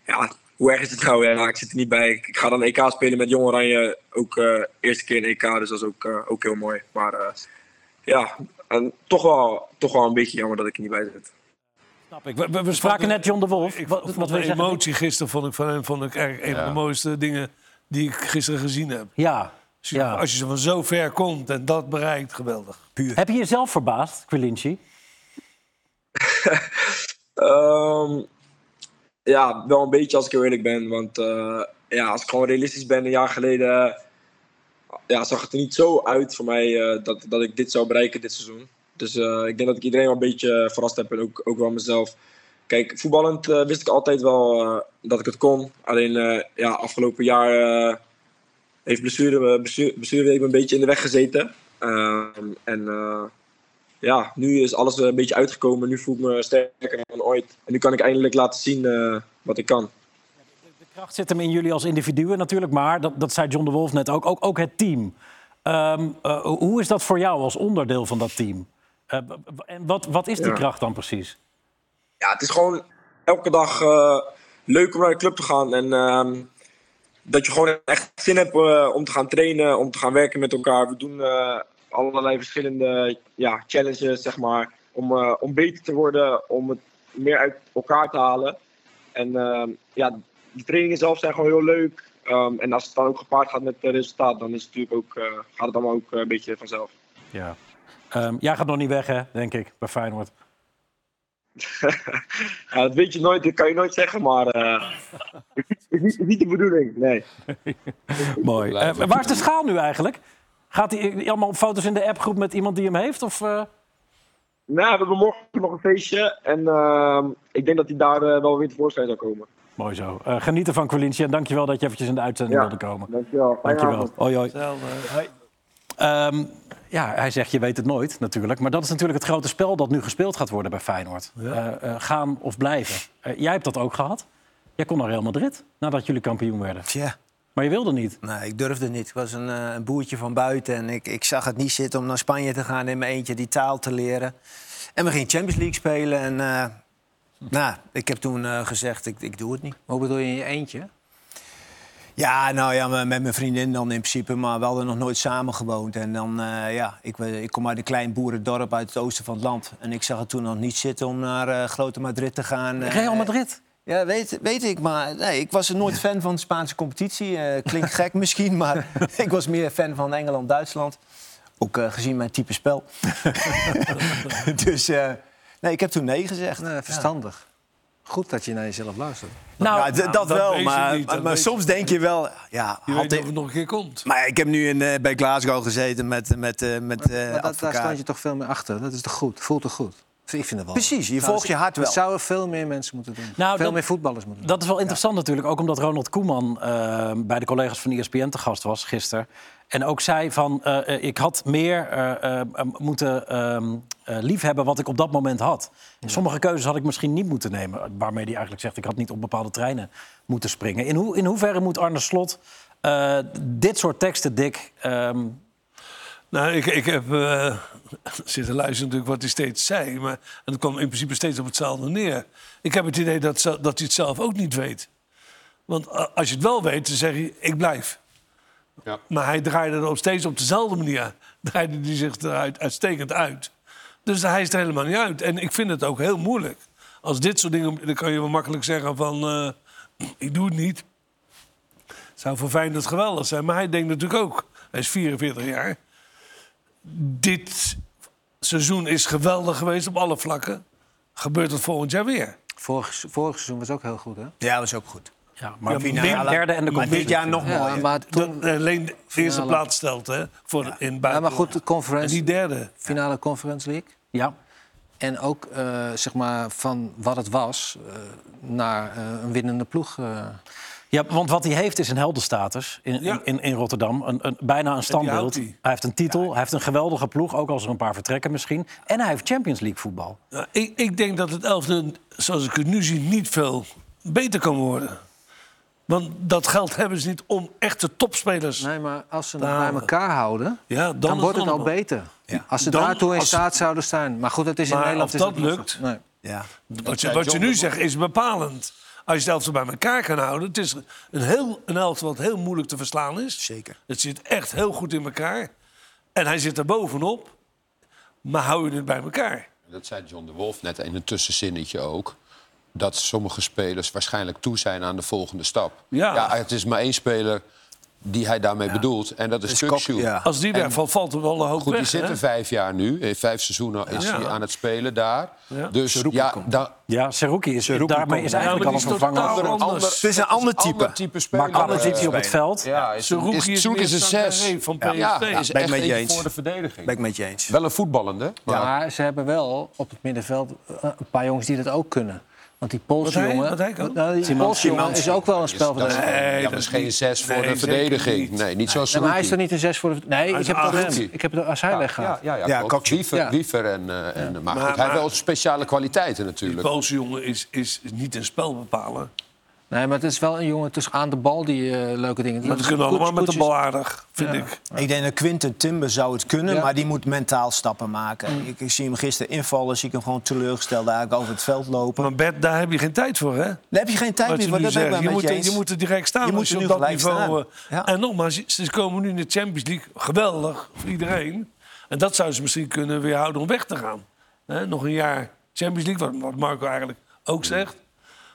ja, hoe erg is het nou? Ja, ik zit er niet bij. Ik ga dan EK spelen met Jong Oranje. Ook eerste keer in EK, dus dat is ook, ook heel mooi. Maar ja, en toch, wel, toch wel een beetje jammer dat ik er niet bij zit. Snap ik. We, we, we spraken net John de Wolf. Ik, wat, wat de emotie gisteren vond ik van hem vond ik echt een ja. van de mooiste dingen die ik gisteren gezien heb. Ja, als je, ja. als je van zo ver komt en dat bereikt, geweldig. Puur. Heb je jezelf verbaasd, Quilinci? um, [LAUGHS] ja, wel een beetje als ik heel eerlijk ben. Want uh, ja, als ik gewoon realistisch ben, een jaar geleden ja, zag het er niet zo uit voor mij uh, dat, dat ik dit zou bereiken dit seizoen. Dus uh, ik denk dat ik iedereen wel een beetje verrast heb en ook, ook wel mezelf. Kijk, voetballend wist ik altijd wel dat ik het kon. Alleen ja, afgelopen jaar heeft blessure, blessure, blessure me een beetje in de weg gezeten. Uh, en uh, ja, nu is alles een beetje uitgekomen. Nu voel ik me sterker dan ooit. En nu kan ik eindelijk laten zien wat ik kan. De kracht zit hem in jullie als individuen natuurlijk, maar dat, dat zei John de Wolf net ook, ook, ook het team. Um, hoe is dat voor jou als onderdeel van dat team? en wat, wat is die ja. kracht dan precies? Ja, het is gewoon elke dag leuk om naar de club te gaan. En ehm, dat je gewoon echt zin hebt uh, om te gaan trainen, om te gaan werken met elkaar. We doen uh, allerlei verschillende ja, challenges, zeg maar, om, uh, om beter te worden, om het meer uit elkaar te halen. En ja, de trainingen zelf zijn gewoon heel leuk. Um, en als het dan ook gepaard gaat met het resultaat, dan is het natuurlijk ook, gaat het allemaal ook een beetje vanzelf. Ja. Um, jij gaat nog niet weg, hè, denk ik, bij Feyenoord. [LAUGHS] ja, dat weet je nooit, dat kan je nooit zeggen, maar uh, is, niet, is niet de bedoeling, nee. [LAUGHS] Mooi. Uh, waar is de schaal nu eigenlijk? Gaat hij allemaal op foto's in de appgroep met iemand die hem heeft? Of, uh... Nou, we hebben morgen nog een feestje en uh, ik denk dat hij daar wel weer tevoorschijn zal komen. Mooi zo. geniet ervan, Colinci, en dankjewel dat je eventjes in de uitzending ja, wilde komen. Dankjewel. Dankjewel. Hoi, hoi. hoi. Um, ja, hij zegt je weet het nooit natuurlijk. Maar dat is natuurlijk het grote spel dat nu gespeeld gaat worden bij Feyenoord. Ja. Uh, uh, gaan of blijven. Uh, jij hebt dat ook gehad. Jij kon naar Real Madrid nadat jullie kampioen werden. Ja. Maar je wilde niet. Nee, ik durfde niet. Ik was een, een boertje van buiten. En ik, ik zag het niet zitten om naar Spanje te gaan in mijn eentje die taal te leren. En we gingen Champions League spelen. En nou, ik heb toen gezegd, ik, ik doe het niet. Hoe bedoel je in je eentje? Ja, nou ja, met mijn vriendin dan in principe, maar we hadden nog nooit samen gewoond. En dan, uh, ja, ik, ik kom uit een klein boerendorp uit het oosten van het land. En ik zag het toen nog niet zitten om naar uh, grote Madrid te gaan. Real Madrid? Ja, weet, weet ik, maar nee, ik was nooit fan van de Spaanse competitie. klinkt gek [LAUGHS] misschien, maar [LAUGHS] ik was meer fan van Engeland, Duitsland. Ook gezien mijn type spel. [LAUGHS] dus nee, ik heb toen nee gezegd. Nee, verstandig. Ja. Goed dat je naar jezelf luistert. Nou, nou dat, dat, wel, maar, niet, maar, maar soms denk je wel... Ja, je weet of het nog een keer komt. Maar ik heb nu in, uh, bij Glasgow gezeten met, met, uh, met uh, maar dat, Daar stand je toch veel meer achter. Dat is toch goed? Voelt toch goed? Dus ik vind het wel. Precies, je Zou- volgt je hart wel. Dat zouden veel meer mensen moeten doen. Nou, veel dat- meer voetballers moeten doen. Dat is wel interessant natuurlijk, ook omdat Ronald Koeman eh, bij de collega's van ESPN te gast was gisteren. En ook zei van, eh, eh, ik had meer eh, eh, moeten eh, liefhebben wat ik op dat moment had. Sommige keuzes had ik misschien niet moeten nemen. Waarmee hij eigenlijk zegt, ik had niet op bepaalde treinen moeten springen. In, hoe, in hoeverre moet Arne Slot eh, dit soort teksten, Dick... ehm, Nou, ik, ik heb eh, [LAUGHS] zitten luisteren natuurlijk wat hij steeds zei. Maar, en het kwam in principe steeds op hetzelfde neer. Ik heb het idee dat, dat hij het zelf ook niet weet. Want als je het wel weet, dan zeg je, ik blijf. Ja. Maar hij draaide er ook steeds op dezelfde manier. [LAUGHS] Draaide hij zich eruit uitstekend uit. Dus hij is er helemaal niet uit. En ik vind het ook heel moeilijk. Als dit soort dingen, dan kan je wel makkelijk zeggen van... eh, ik doe het niet. Zou voor Feyenoord geweldig zijn. Maar hij denkt natuurlijk ook, hij is 44 jaar... dit seizoen is geweldig geweest op alle vlakken. Gebeurt het volgend jaar weer? Vorig, vorig seizoen was ook heel goed, hè? Ja, was ook goed. Ja, maar finale- derde en de maar dit jaar nog Ja, mooier. maar toen, Dat alleen de eerste Finale. plaats stelt, hè? Voor in ja, buiten. maar goed, de En conference, die derde. finale Conference League. ja. En ook eh, zeg maar van wat het was eh, naar eh, een winnende ploeg. eh. Ja, want wat hij heeft is een heldenstatus in, Ja. in, in Rotterdam. Een, een, bijna een standbeeld. Hij. heeft een titel, hij heeft een geweldige ploeg, ook als er een paar vertrekken misschien. En hij heeft Champions League voetbal. Ja, ik, ik denk dat het elfde, zoals ik het nu zie, niet veel beter kan worden. Want dat geld [LAUGHS] hebben ze niet om echte topspelers. Nee, maar als ze het bij elkaar houden, Ja, dan, wordt het al beter. Als ze Dan- daartoe in als- staat zouden zijn. Maar goed, het is in Maar Nederland... of is dat lukt? Nee. Ja. Wat je, wat nu zegt is bepalend. Als je het elftal bij elkaar kan houden. Het is een, heel, een elftal wat heel moeilijk te verslaan is. Zeker. Het zit echt heel goed in elkaar. En hij zit er bovenop. Maar hou je het bij elkaar? Dat zei John de Wolf net in een tussenzinnetje ook. Dat sommige spelers waarschijnlijk toe zijn aan de volgende stap. Ja. het is maar één speler die hij daarmee bedoelt. En dat is ja. Als die wegvalt, valt er wel een hoop Goed, weg. die zit hè? er vijf jaar nu. In vijf seizoenen is Ja. hij aan het spelen daar. Ja. Dus Seruki ja, da- Ja, Seruki is Seruki daarmee komt. is eigenlijk maar al een vervanger. totaal ander, anders. ander, Het is een ander type. ander type speler. Maar qua positie Eh, op het veld. Ja, is, Seruki is, is Seruki is meer een zes. Van Ja, PSV. ja, Ja, is ben ik echt met je eentje eens. voor de verdediging. Ben ik met je eens. Wel een voetballende. Maar Maar ze hebben wel op het middenveld eh, een paar jongens die dat ook kunnen. Want die Poolse Wat hij- jongen, wat hij kan? Nou, die Simons- Poolse jongen Simons. is ook wel een is, spelverdediger. Nee, dat is geen zes voor Nee, de verdediging. niet. Nee, niet zoals Nee, maar hij is toch niet een zes voor de... Nee, ik heb, het hem. ik heb het als hij weggaat. Ja, ja, ja. Wiever, en, eh, en maar, hij heeft wel speciale kwaliteiten Die natuurlijk. Poolse jongen is, is, is niet een spel bepalen. Nee, maar het is wel een jongen tussen aan de bal die eh, leuke dingen doet. Maar ze kunnen allemaal met de bal aardig, vind Ja. ik. Ik denk dat Quinten Timber zou het kunnen, Ja. maar die moet mentaal stappen maken. Mm. Ik, ik zie hem gisteren invallen, zie ik hem gewoon teleurgesteld eigenlijk over het veld lopen. Maar Bert, daar heb je geen tijd voor, hè? Daar heb je geen tijd Wat meer je voor, dat Je met moet, je je moet er direct staan Je moet je op dat niveau... staan. eh, Ja. En nogmaals, ze komen nu in de Champions League. Geweldig voor iedereen. En dat zou ze misschien kunnen weerhouden om weg te gaan. Hè, nog een jaar Champions League, wat, wat Marco eigenlijk ook zegt.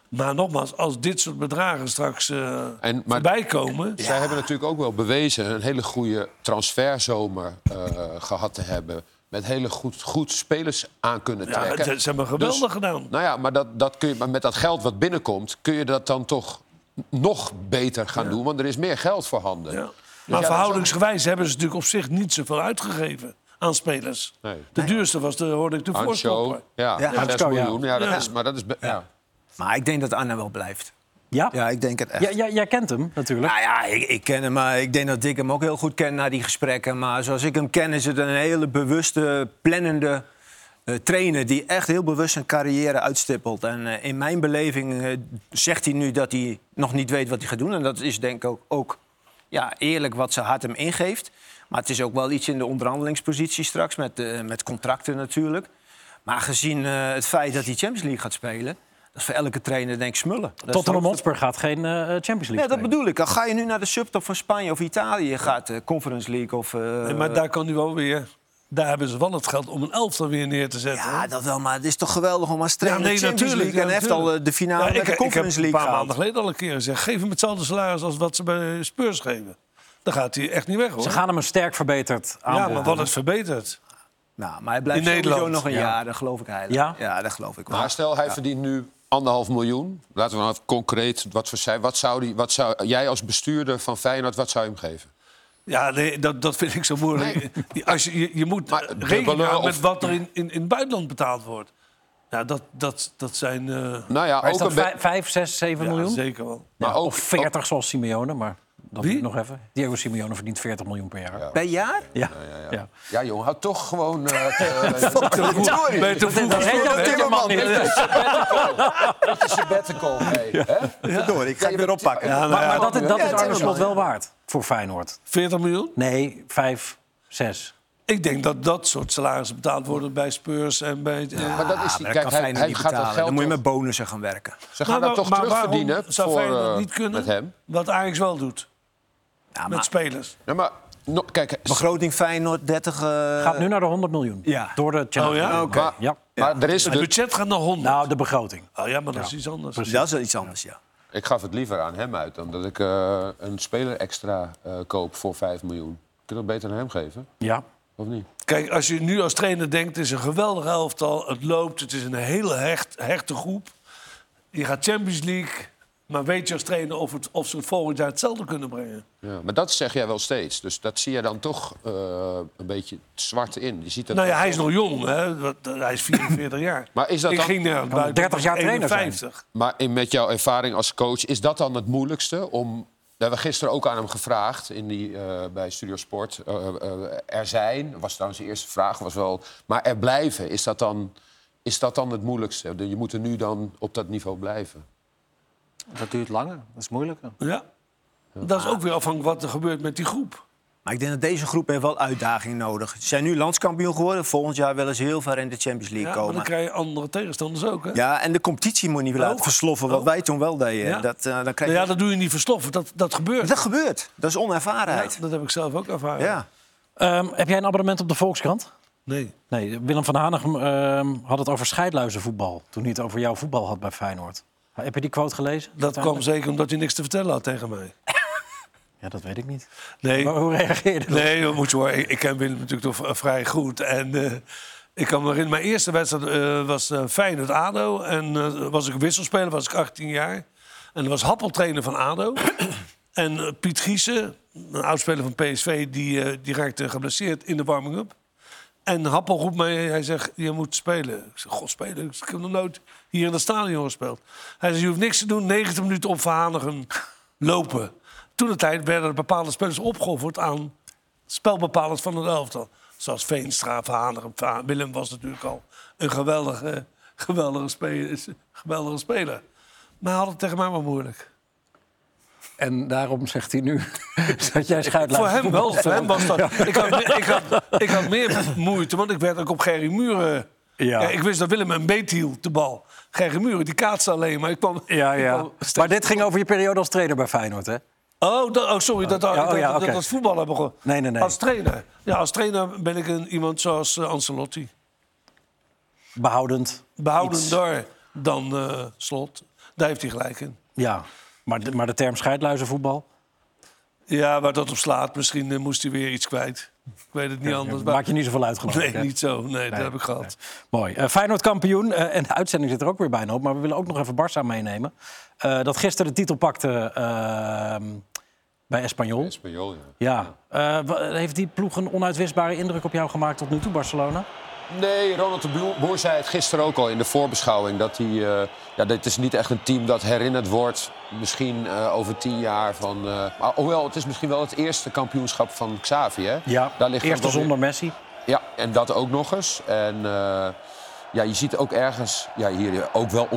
Maar nogmaals, als dit soort bedragen straks eh En, maar voorbij komen... zij hebben natuurlijk ook wel bewezen een hele goede transferzomer eh, gehad te hebben. Met hele goed, goed spelers aan kunnen Ja, trekken. ze, ze hebben geweldig Dus- gedaan. Nou ja, maar, dat, dat kun je, maar met dat geld wat binnenkomt... kun je dat dan toch nog beter gaan doen. Want er is meer geld voorhanden. Ja. Dus Maar ja, verhoudingsgewijs hebben ze natuurlijk op zich niet zoveel uitgegeven aan spelers. Nee. De duurste was, de, hoorde ik de voorstopper. ja, Ja, ja, 6 Ancho, ja. miljoen. Ja, dat Ja. Is, maar dat is... Ja. Maar ik denk dat Anne wel blijft. Ja? Ja, ik denk het echt. Ja, ja, jij kent hem natuurlijk. Nou ja, ik, ik ken hem, maar ik denk dat Dick hem ook heel goed kent na die gesprekken. Maar zoals ik hem ken, is het een hele bewuste, plannende eh, trainer... die echt heel bewust zijn carrière uitstippelt. En eh, in mijn beleving eh, zegt hij nu dat hij nog niet weet wat hij gaat doen. En dat is denk ik ook, ook ja, eerlijk wat zijn hart hem ingeeft. Maar het is ook wel iets in de onderhandelingspositie straks, met, met contracten natuurlijk. Maar gezien het feit dat hij Champions League gaat spelen... dat is voor elke trainer denk ik smullen. Dat Tottenham Hotspur gaat geen eh, Champions League ja, dat bedoel ik. Dan ga je nu naar de subtop van Spanje of Italië. Gaat de Conference League of... eh, Nee, maar daar kan hij wel weer. Daar hebben ze wel het geld om een elftal weer neer te zetten. Ja, dat wel, maar het is toch geweldig om als Ja, trainer nee, de Champions natuurlijk. League... en ja, hij heeft al natuurlijk. eh, de finale Ja, de Conference ik heb een League paar maanden geleden al een keer gezegd... geef hem hetzelfde salaris als wat ze bij Spurs geven. Dan gaat hij echt niet weg, hoor. Ze gaan hem een sterk verbeterd aanbod ja, maar wat is verbeterd? Nou, maar hij blijft In sowieso Nederland. nog een Ja. jaar, dat geloof ik heilig. Ja? Ja, dat geloof ik wel. Maar stel, hij verdient nu anderhalf miljoen. Laten we nou even concreet wat voor zijn. Wat zou, die, wat zou jij als bestuurder van Feyenoord, wat zou je hem geven? Ja, nee, dat, dat vind ik zo moeilijk. [LAUGHS] Als je, je, je moet Maar rekening houden met wat er in, in, in het buitenland betaald wordt. Ja, dat, dat, dat zijn... eh, Nou ja, ook dat een be- vij- 5, 6, 7 ja, miljoen? zeker wel. Maar Ja, ook- of 40 zoals Simeone, maar dat Wie? nog even. Diego Simeone verdient 40 miljoen per jaar. Per jaar? Ja. ja. Ja, jongen, houd toch gewoon... te- Verdorie. Ben je te vroeg Dat weet je is sabbatical. Verdorie, ik ga Ja, het je weer oppakken. Ja, nou Maar, ja, maar dat, dat Ja, is Arne is Slot wel, wel waard voor Feyenoord. 40 miljoen? Nee, 5, 6. Ik denk dat dat soort salarissen betaald worden bij Spurs en bij... eh, Maar dat is die, dat kijk, kan hij, hij niet gaat dat betalen. geld Dan moet je met bonussen gaan werken. Ze gaan Maar dat toch maar terugverdienen waarom zou voor, Feyenoord eh, niet kunnen? met hem. Wat Ajax wel doet. Ja, Met maar spelers. Ja, maar no- kijk, begroting Feyenoord 30... eh, Gaat nu naar de 100 miljoen. Ja. Door de Champions Oh ja? Maar, Ja. maar er is Het de, budget gaat naar 100. Nou, de begroting. oh ja, maar dat is iets anders. Dat is wel iets anders, ja. ik gaf het liever aan hem uit dan dat ik eh, een speler extra eh, koop voor 5 miljoen. Kun je dat beter aan hem geven? Ja. Of niet? Kijk, als je nu als trainer denkt, het is een geweldig elftal. Het loopt, het is een hele hecht, hechte groep. Je gaat Champions League. Maar weet je als trainer of, het, of ze het volgend jaar hetzelfde kunnen brengen? Ja, maar dat zeg jij wel steeds. Dus dat zie je dan toch eh, een beetje zwart in. Je ziet dat Nou ja, hij is nog jong. Hè? Hij is 44 jaar. Maar is dat Ik dan- ging naar Kan buiten 30 jaar trainer zijn. 51. Maar in, met jouw ervaring als coach, is dat dan het moeilijkste? Om, we hebben gisteren ook aan hem gevraagd in die, eh, bij Studio Sport. eh, eh, er zijn, was trouwens de eerste vraag, was wel. Maar er blijven, is dat dan, is dat dan het moeilijkste? Je moet er nu dan op dat niveau blijven. Dat duurt langer, dat is moeilijker. Ja. Dat is ook weer afhankelijk wat er gebeurt met die groep. Maar ik denk dat deze groep heeft wel uitdaging nodig. Ze zijn nu landskampioen geworden. Volgend jaar willen ze heel ver in de Champions League Ja, maar komen. dan krijg je andere tegenstanders ook. Hè? Ja, en de competitie moet niet Oh. laten versloffen. Wat Oh. wij toen wel deden. Ja. Dat, eh, dan krijg Nou je... ja, dat doe je niet versloffen. Dat, dat gebeurt. dat gebeurt. Dat is onervarenheid. Ja, dat heb ik zelf ook ervaren. Ja. Ehm, heb jij een abonnement op de Volkskrant? Nee. Nee, Willem van Hanegem ehm, had het over scheidluizenvoetbal. Toen hij het over jouw voetbal had bij Feyenoord. Heb je die quote gelezen? Dat kwam zeker omdat je niks te vertellen had tegen mij. [LAUGHS] Ja, dat weet ik niet. Nee. Maar hoe reageerde je? Nee, dat moet je horen. Ik, ik ken Willem natuurlijk toch v- vrij goed. En eh, ik kan me herinneren, mijn eerste wedstrijd eh, was eh Feyenoord-ADO. En eh, was ik wisselspeler, was ik 18 jaar. En er was Happel trainer van ADO. [CLEARS THROAT] en eh, Piet Giesen, een oudspeler van PSV, die, eh, die raakte geblesseerd in de warming-up. En Happel roept mij, hij zegt, je moet spelen. Ik zeg, god, spelen? Ik heb nog nooit hier in het stadion gespeeld. Hij zegt, je hoeft niks te doen, 90 minuten op Verhanigem lopen. Toen de tijd werden er bepaalde spelers opgeofferd aan spelbepalers van het elftal. Zoals Veenstra, Verhanigem. Verha- Willem was natuurlijk al een geweldige, geweldige, speler, geweldige speler. Maar hij had het tegen mij wel moeilijk. En daarom zegt hij nu [LAUGHS] dat jij scheidluizen Voor hem wel. Voor hem was dat. Ik had, ik, had, ik had meer moeite, want ik werd ook op Gerry Muren. Ja. Ja, ik wist dat Willem een beet hield, de bal. Gerry Muren, die kaatste alleen. Maar ik kwam. Ja, ja. kwam Maar dit ging over je periode als trainer bij Feyenoord, hè? Oh, dat- oh sorry, dat, Ja, oh, dat, ja, dat, voetbal hebben gewoon. Nee, nee, nee. Als trainer. Ja, als trainer ben ik een, iemand zoals uh, Ancelotti. Behoudend. Behoudender dan eh, Slot. Daar heeft hij gelijk in. Ja, maar de, maar de term scheidluizenvoetbal? Ja, waar dat op slaat. Misschien eh, moest hij weer iets kwijt. Ik weet het niet anders. maar- Maak je niet zoveel uit, geloof [LAUGHS] Nee, ik, niet zo. Nee, dat heb ik gehad. Mooi. Eh, Feyenoord kampioen. eh, en de uitzending zit er ook weer bijna op. Maar we willen ook nog even Barça meenemen. Eh, dat gisteren de titel pakte ehm, bij Espanyol. Espanyol, ja. Ja. Eh, heeft die ploeg een onuitwisbare indruk op jou gemaakt tot nu toe, Barcelona? Nee, Ronald de Boer- zei het gisteren ook al in de voorbeschouwing. Dat hij, eh, ja, dit is niet echt een team dat herinnerd wordt. Misschien eh, over tien jaar van. eh, maar, hoewel, het is misschien wel het eerste kampioenschap van Xavi. Hè? Ja, Daar ligt eerste zonder Messi. Ja, en dat ook nog eens. En ja, je ziet ook ergens, ja, hier ook wel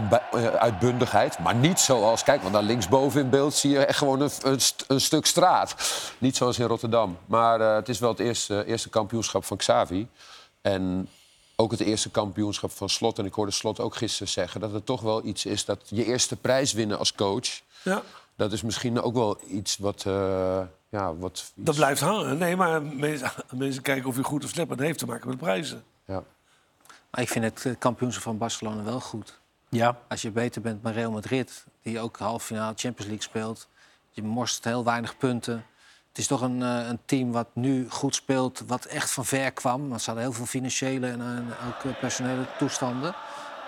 uitbundigheid. Maar niet zoals, kijk, want daar linksboven in beeld zie je echt gewoon een, een, st- een stuk straat. Niet zoals in Rotterdam. Maar het is wel het eerste, eerste kampioenschap van Xavi. En ook het eerste kampioenschap van Slot. En ik hoorde Slot ook gisteren zeggen dat het toch wel iets is... dat je eerste prijs winnen als coach... Ja. dat is misschien ook wel iets wat... eh, ja, wat Dat blijft hangen. Nee, maar mensen, mensen kijken of je goed of slecht bent. Dat heeft te maken met prijzen. Ja. Maar ik vind het kampioenschap van Barcelona wel goed. Ja. Als je beter bent met Real Madrid, die ook halve finale Champions League speelt. Je morst heel weinig punten. Het is toch een, eh, een team wat nu goed speelt, wat echt van ver kwam. Want ze hadden heel veel financiële en eh, ook eh, personele toestanden.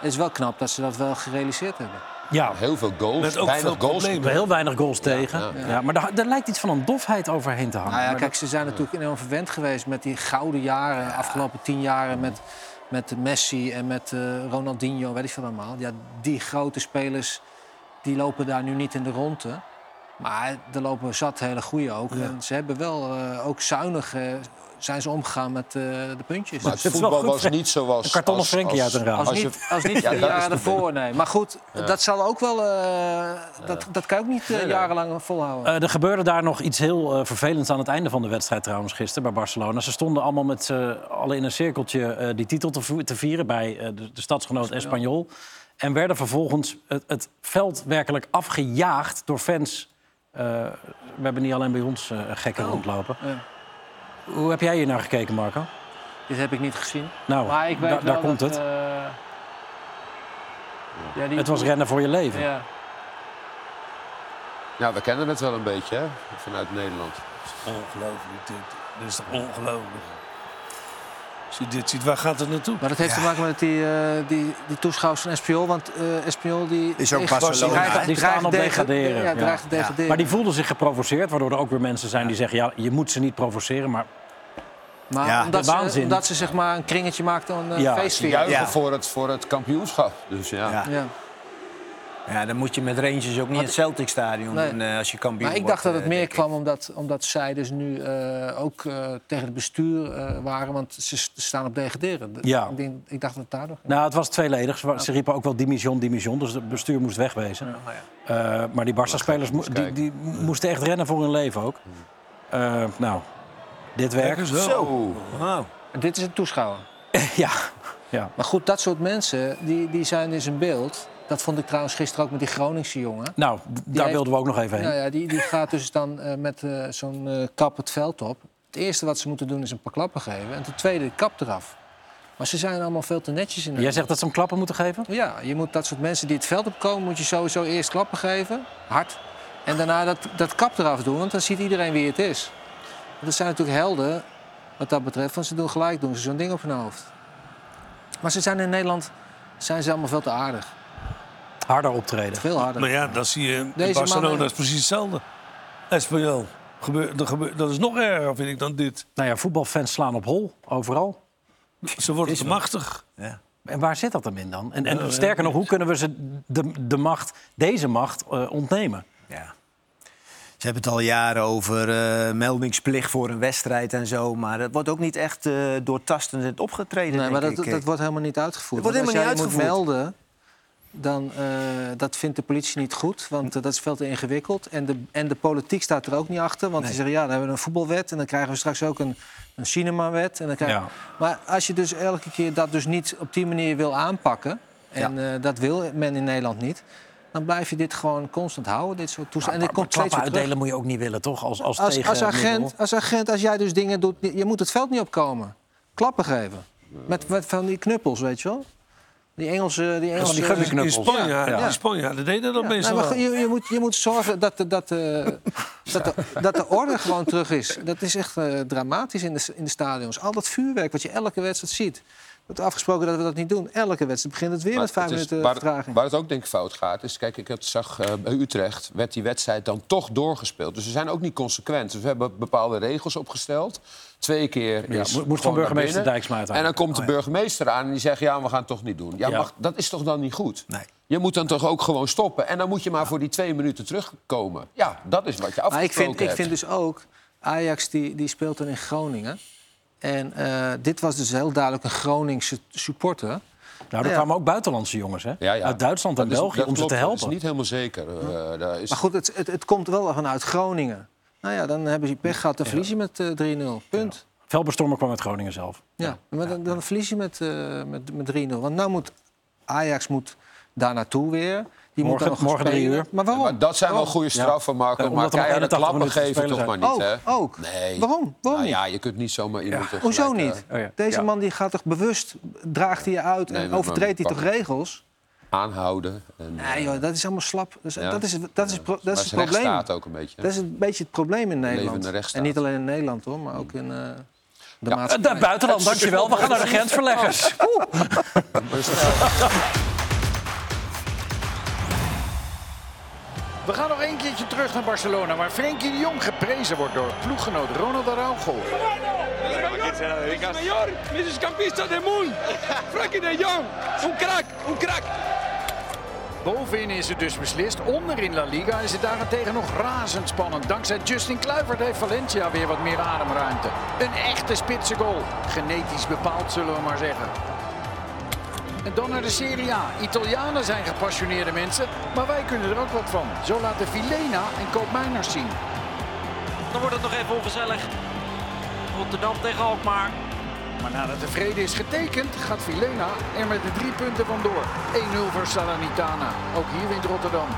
Het is wel knap dat ze dat wel gerealiseerd hebben. Ja. Heel veel goals, Met ook weinig veel goals. problemen. Heel weinig goals tegen. Ja, ja. maar daar, daar lijkt iets van een dofheid overheen te hangen. Nou ja, kijk, ze zijn natuurlijk enorm verwend geweest met die gouden jaren, de afgelopen tien jaren met, met Messi en met uh, Ronaldinho, weet ik veel allemaal. Ja, die grote spelers die lopen daar nu niet in de ronde. Maar er lopen zat hele goede ook. En ze hebben wel uh, ook zuinig uh, zijn ze omgegaan met uh, de puntjes. Maar het voetbal was niet zoals... Een karton of Frenkie uit een raam. Als, als, niet, als niet ja, de jaren ervoor, nee. Maar goed, ja. dat zal ook wel... dat, dat kan ook niet nee, jarenlang volhouden. er gebeurde daar nog iets heel vervelends aan het einde van de wedstrijd trouwens gisteren bij Barcelona. Ze stonden allemaal met z'n allen in een cirkeltje die titel te, te vieren bij de, de stadsgenoot Espanyol. En werden vervolgens het, het veld werkelijk afgejaagd door fans we hebben niet alleen bij ons uh, gekken oh. rondlopen. Hoe heb jij hier naar gekeken, Marco? Dit heb ik niet gezien. Nou, maar ik weet da daar komt dat, het. Uh... Ja, die... Het was rennen voor je leven. Ja. ja, we kennen het wel een beetje hè? vanuit Nederland. Ongelooflijk dit. Dit is toch ongelooflijk. Als je dit ziet, waar gaat het naartoe? Maar dat heeft ja. te maken met die, uh, die, die toeschouwers van Espionol. Want uh, die... Is ook Barcelona. Die, die staan op degraderen. Ja, ja. degraderen. Maar die voelden zich geprovoceerd. Waardoor er ook weer mensen zijn die zeggen... ja, je moet ze niet provoceren, maar... Maar ja. omdat, ze, omdat ze zeg maar een kringetje maakten, een ja, feestvier. juichen voor, het, voor het kampioenschap. Dus ja. Ja. Dan moet je met Rangers ook niet in het Celtic Stadion nee. en, uh, als je kampioen Maar ik dacht dat het meer kwam omdat, omdat zij dus nu uh, ook uh, tegen het bestuur waren, want ze staan op degraderen. Ja. Ik, denk, ik dacht dat het daardoor ging. Nou, het was tweeledig. Ze, ze riepen ook wel dimission, dimission, dus het bestuur moest wegwezen. Ja. maar die Barca-spelers mo die, die moesten echt rennen voor hun leven ook. nou, dit werkt. Zo. Wow. Dit is een toeschouwer. [LAUGHS] ja. ja. Maar goed, dat soort mensen, die, die zijn dus in beeld... Dat vond ik trouwens gisteren ook met die Groningse jongen. Nou, daar heeft, wilden we ook nog even heen. Nou ja, die, die gaat dus dan uh, met uh, zo'n uh, kap het veld op. Het eerste wat ze moeten doen is een paar klappen geven. En ten tweede, de kap eraf. Maar ze zijn allemaal veel te netjes in Jij zegt dat ze hem klappen moeten geven? Ja, je moet dat soort mensen die het veld opkomen... moet je sowieso eerst klappen geven, hard. En daarna dat, dat kap eraf doen, want dan ziet iedereen wie het is. Dat zijn natuurlijk helden wat dat betreft. Want ze doen gelijk doen ze zo'n ding op hun hoofd. Maar ze zijn in Nederland zijn ze allemaal veel te aardig. Harder optreden. Veel harder. Maar ja, dat zie je in Barcelona mannen... is precies hetzelfde. Espanyol. Gebeur, dat, gebeur, dat is nog erger, vind ik, dan dit. Nou ja, voetbalfans slaan op hol, overal. Ze worden te machtig. Ja. En waar zit dat dan in dan? En, en ja, sterker nog, hoe kunnen we ze de, de macht, deze macht uh, ontnemen? Ja. Ze hebben het al jaren over uh, meldingsplicht voor een wedstrijd en zo. Maar dat wordt ook niet echt uh, doortastend opgetreden. Nee, maar dat, ik. dat wordt helemaal niet uitgevoerd. Dat wordt helemaal niet uitgevoerd. moet melden, dan uh, dat vindt de politie niet goed, want uh, dat is veel te ingewikkeld. En de, en de politiek staat er ook niet achter, want nee. die zeggen ja, dan hebben we een voetbalwet en dan krijgen we straks ook een, een cinemawet. En dan krijgen... ja. Maar als je dus elke keer dat dus niet op die manier wil aanpakken, en ja. uh, dat wil men in Nederland niet, dan blijf je dit gewoon constant houden, dit soort toestanden. Ja, en dit komt steeds uitdelen moet je ook niet willen, toch? Als, als, als, als, agent, als agent, als jij dus dingen doet, je moet het veld niet opkomen. Klappen geven. Met, met van die knuppels, weet je wel. Die Engelse... Die Engelse die in Spanje, ja. ja. Die Spanjaarden deden dat ja. meestal nee, maar je, je, moet, je moet zorgen dat de, dat, de, [LAUGHS] dat, de, dat de orde gewoon terug is. Dat is echt uh, dramatisch in de, in de stadions. Al dat vuurwerk wat je elke wedstrijd ziet. We hebben afgesproken dat we dat niet doen. Elke wedstrijd begint het weer maar met vijf minuten waar, vertraging. Waar het ook denk ik fout gaat, is... Kijk, ik het zag uh, bij Utrecht, werd die wedstrijd dan toch doorgespeeld. Dus we zijn ook niet consequent. Dus we hebben bepaalde regels opgesteld. Twee keer ja, is Moest van burgemeester Dijksma uit En dan komt de burgemeester aan en die zegt... ja, we gaan het toch niet doen. Ja, ja. Mag, dat is toch dan niet goed? Nee. Je moet dan toch ook gewoon stoppen. En dan moet je maar voor die twee minuten terugkomen. Ja, dat is wat je afgesproken maar ik vind, hebt. Ik vind dus ook... Ajax die, die speelt dan in Groningen... En uh, dit was dus heel duidelijk een Groningse supporter. Nou, er ja. kwamen ook buitenlandse jongens hè? Ja, ja. uit Duitsland en dat België is, om ze te helpen. Dat is niet helemaal zeker. Uh, daar is... Maar goed, het, het, het, komt wel vanuit Groningen. Nou ja, dan hebben ze pech gehad en verlies je met uh, 3-0. Punt. Velberstormer kwam uit Groningen zelf. Ja, maar dan, dan verlies je met, uh, met, met 3-0. Want nou moet Ajax moet daar naartoe weer. Die morgen, moet morgen drie uur. Maar waarom? Maar dat zijn wel goede straffen, Marco. Ja. Maar keihard klappen geven toch maar niet, ook, hè? Ook. Nee. Waarom? Waarom nou, ja, je kunt niet zomaar iemand... Ja. Hoezo niet? Oh, ja. Deze man die gaat toch bewust, draagt hij je uit Nee, en overtreedt hij toch regels? Aanhouden. En, Nee joh, dat is allemaal slap. Dat is, Ja. dat is, dat is, pro- dat maar is het probleem. ook een beetje. Dat is een beetje het probleem in Nederland. En niet alleen in Nederland hoor, maar ook in uh, de Ja. maatschappij. Buitenland, dankjewel. We gaan naar de [LAUGHS] grensverleggers. [LAUGHS] We gaan nog één keertje terug naar Barcelona, waar Frenkie de Jong geprezen wordt door ploeggenoot Ronald Araujo. Mayor, Mrs. Campista del Mundo. Frankie de Jong. Un crack, un crack. Bovenin is het dus beslist. Onderin La Liga is het daarentegen nog razendspannend. Dankzij Justin Kluivert heeft Valencia weer wat meer ademruimte. Een echte spitse goal. Genetisch bepaald, zullen we maar zeggen. En dan naar de Serie A. Italianen zijn gepassioneerde mensen, maar wij kunnen er ook wat van. Zo laten Vilena en Koopmeiners zien. Dan wordt het nog even ongezellig. Rotterdam tegen Alkmaar. Maar nadat de vrede is getekend, gaat Vilena er met de drie punten vandoor. 1-0 voor Salernitana. Ook hier wint Rotterdam.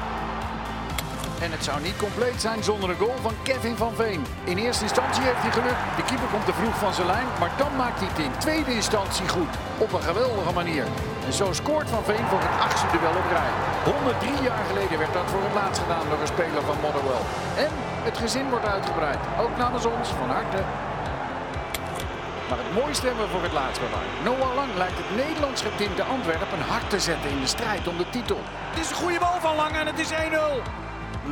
En het zou niet compleet zijn zonder een goal van Kevin van Veen. In eerste instantie heeft hij geluk. De keeper komt te vroeg van zijn lijn, maar dan maakt hij het in tweede instantie goed. Op een geweldige manier. En zo scoort Van Veen voor het achtste duel op rij. 103 jaar geleden werd dat voor het laatst gedaan door een speler van Motherwell. En het gezin wordt uitgebreid. Ook namens ons, van harte. Maar het mooiste hebben we voor het laatst bewaard. Noah Lang lijkt het Nederlands getinte Antwerpen hard te zetten in de strijd om de titel. Het is een goede bal van Lang en het is 1-0.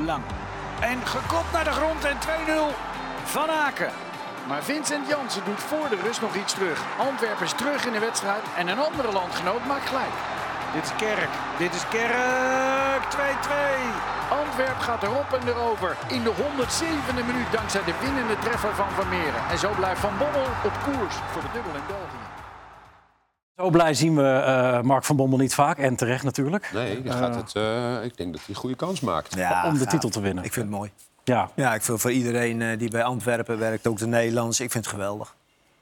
Lang. En gekopt naar de grond en 2-0 van Aken. Maar Vincent Jansen doet voor de rust nog iets terug. Antwerpen is terug in de wedstrijd en een andere landgenoot maakt gelijk. Dit is Kerk. Dit is Kerk. 2-2. Antwerp gaat erop en erover. In de 107e minuut dankzij de winnende treffer van Vermeeren. En zo blijft Van Bommel op koers voor de dubbel in België. Zo blij zien we eh, Mark van Bommel niet vaak. En terecht natuurlijk. Nee, dan Eh, gaat het, eh, ik denk dat hij een goede kans maakt. Ja, om de titel te winnen. Ik vind het mooi. Ja, Ja, ik vind voor iedereen die bij Antwerpen werkt, ook de Nederlands, ik vind het geweldig.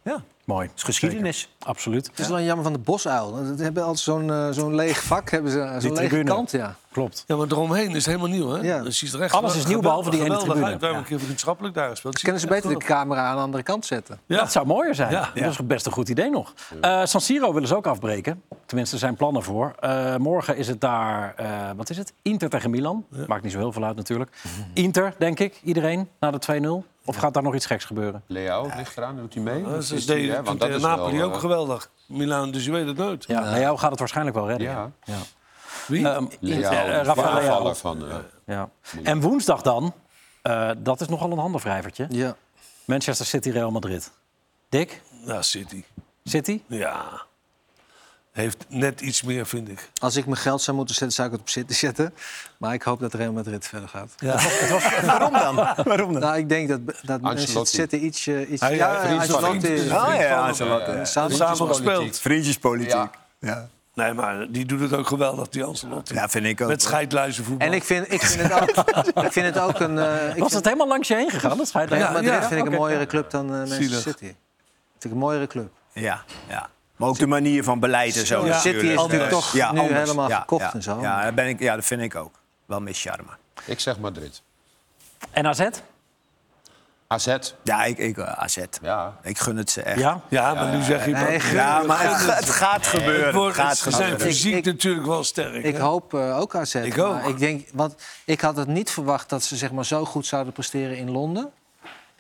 Ja, het is geschiedenis. Absoluut. Het is alleen jammer van de bosuil. Ze hebben altijd zo'n eh, zo'n leeg vak, hebben ze, zo'n lege tribune. kant. Ja. Klopt. Ja, maar eromheen is het helemaal nieuw, hè? Ja. Dus er echt Alles is nieuw, behalve die ene tribune. uit. We hebben een keer vriendschappelijk daar gespeeld. Kunnen ze beter de camera aan de andere kant zetten? Ja. Dat zou mooier zijn. Ja. Dat is best een goed idee nog. Eh, San Siro willen ze ook afbreken. Tenminste, er zijn plannen voor. Eh, morgen is het daar, eh, wat is het? Inter tegen Milan. Maakt niet zo heel veel uit natuurlijk. Inter, denk ik, iedereen, na de 2-0. Of gaat daar nog iets geks gebeuren? Leo, ligt eraan, doet hij mee? Ja, Of ze is hij, deden hè? Want dat tegen is Napoli wel, ook eh, geweldig. Milaan, dus je weet het nooit. Ja, nou, jou gaat het waarschijnlijk wel redden. Ja. ja. Wie? Eh, de Rafael van... eh, Ja. En woensdag dan, eh, dat is nogal een handenwrijvertje. Ja. Manchester City, Real Madrid. Dick, Ja, City. City? Ja. Heeft net iets meer, vind ik. Als ik mijn geld zou moeten zetten, zou ik het op City zetten. Maar ik hoop dat Real Madrid verder gaat. Ja. [LAUGHS] Waarom dan? Waarom dan? Nou, ik denk dat, dat Ancelotti. City iets... eh, iets Hij- ja, van- Ancelotti. Ah ja, Ancelotti. Ja. samen- gespeeld. Vriendjespolitiek. Ja. Ja. Nee, maar die doet het ook geweldig, die Ancelotti. ja, vind ik ook. Met scheidluizenvoetbal. En ik vind, ik vind het ook, [LAUGHS] ik vind het ook een... eh, ik Was vind, het helemaal langs je heen gegaan? Dat Real Ja, Madrid ja, vind ik een mooiere club dan eh, Manchester. City. Vind ik een mooiere club. Ja, ja. Maar ook de manier van beleid en zo. Ja, City is natuurlijk. toch nu anders. helemaal Ja, verkocht ja. en zo. Ja, dat, ben ik, ja, dat vind ik ook. Wel mis charme. Ik zeg Madrid. En AZ? AZ. Ja, ik, ik, eh, AZ. Ja. Ik gun het ze echt. Ja? Ja, maar nu zeg je... Nee, dat- Ja, maar het, ga- het gaat gebeuren. Het wordt- het gaat ze zijn fysiek Ik- natuurlijk wel sterk. Ik hè? hoop eh, ook AZ. Ik maar ook. Ik, denk, want ik had het niet verwacht dat ze zeg maar, zo goed zouden presteren in Londen.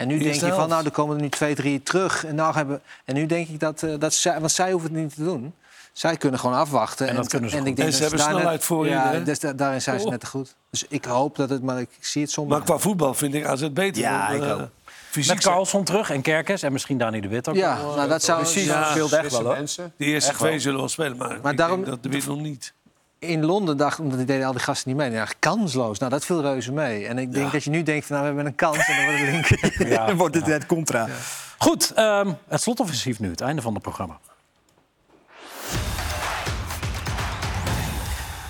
En nu denk je van, nou, er komen er nu twee, drie terug. En, nou hebben, en nu denk ik dat, eh, dat zij, want zij hoeven het niet te doen. Zij kunnen gewoon afwachten. En dat kunnen ze en goed. ik denk En ze dat hebben daar snelheid net- voorin, Ja, dus da- daarin zijn ze Oh. net te goed. Dus ik hoop dat het, maar ik, zie het zonder. Maar qua voetbal vind ik AZ beter. Ja, dan, ik eh, ook. Fysiek Met Carlson terug en Kerkers en misschien Dani de Wit ook. ja, wel. nou, dat zou Precies, Ja, scheelt echt wel hoor. De eerste twee zullen wel spelen, maar, Maar ik daarom- denk dat de wit nog niet. In Londen dacht omdat die deden al die gasten niet mee. Ja, kansloos. Nou, dat viel reuze mee. En ik denk dat je nu denkt van, nou, we hebben een kans en dan wordt het link. [LAUGHS] Ja. [LAUGHS] Dan wordt het net contra. Goed, ehm, het slotoffensief nu, het einde van het programma.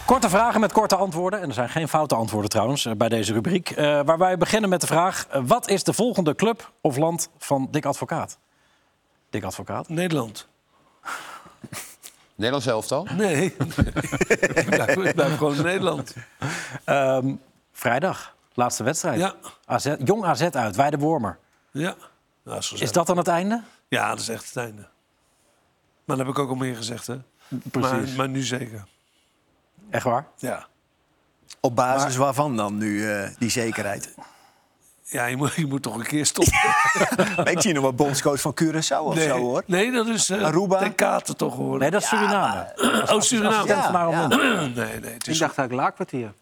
Korte vragen met korte antwoorden. En er zijn geen foute antwoorden trouwens eh, bij deze rubriek. Eh, waar wij beginnen met de vraag... eh, wat is de volgende club of land van Dick Advocaat? Dick Advocaat? Nederland. Nederlands elftal. Nee. [LAUGHS] ik, blijf, ik blijf gewoon in Nederland. Ehm, vrijdag, laatste wedstrijd. Ja. AZ, jong AZ uit, Weide Wormer. Ja. Is, gezellig. Is dat dan het einde? ja, dat is echt het einde. Maar dat heb ik ook al meer gezegd, hè? Precies. Maar, maar nu zeker. Echt waar? Ja. Op basis waarvan dan nu eh, die zekerheid? Ja, je moet, je moet toch een keer stoppen. Ik zie nog wat bondscoach van Curaçao of nee, zo hoor. nee, dat is uh, Aruba? ten Katen toch hoor. Nee, dat is Suriname. oh, Suriname. Ja. [CLEARS THROAT] Nee, nee, het Ik is dacht eigenlijk Laakkwartier.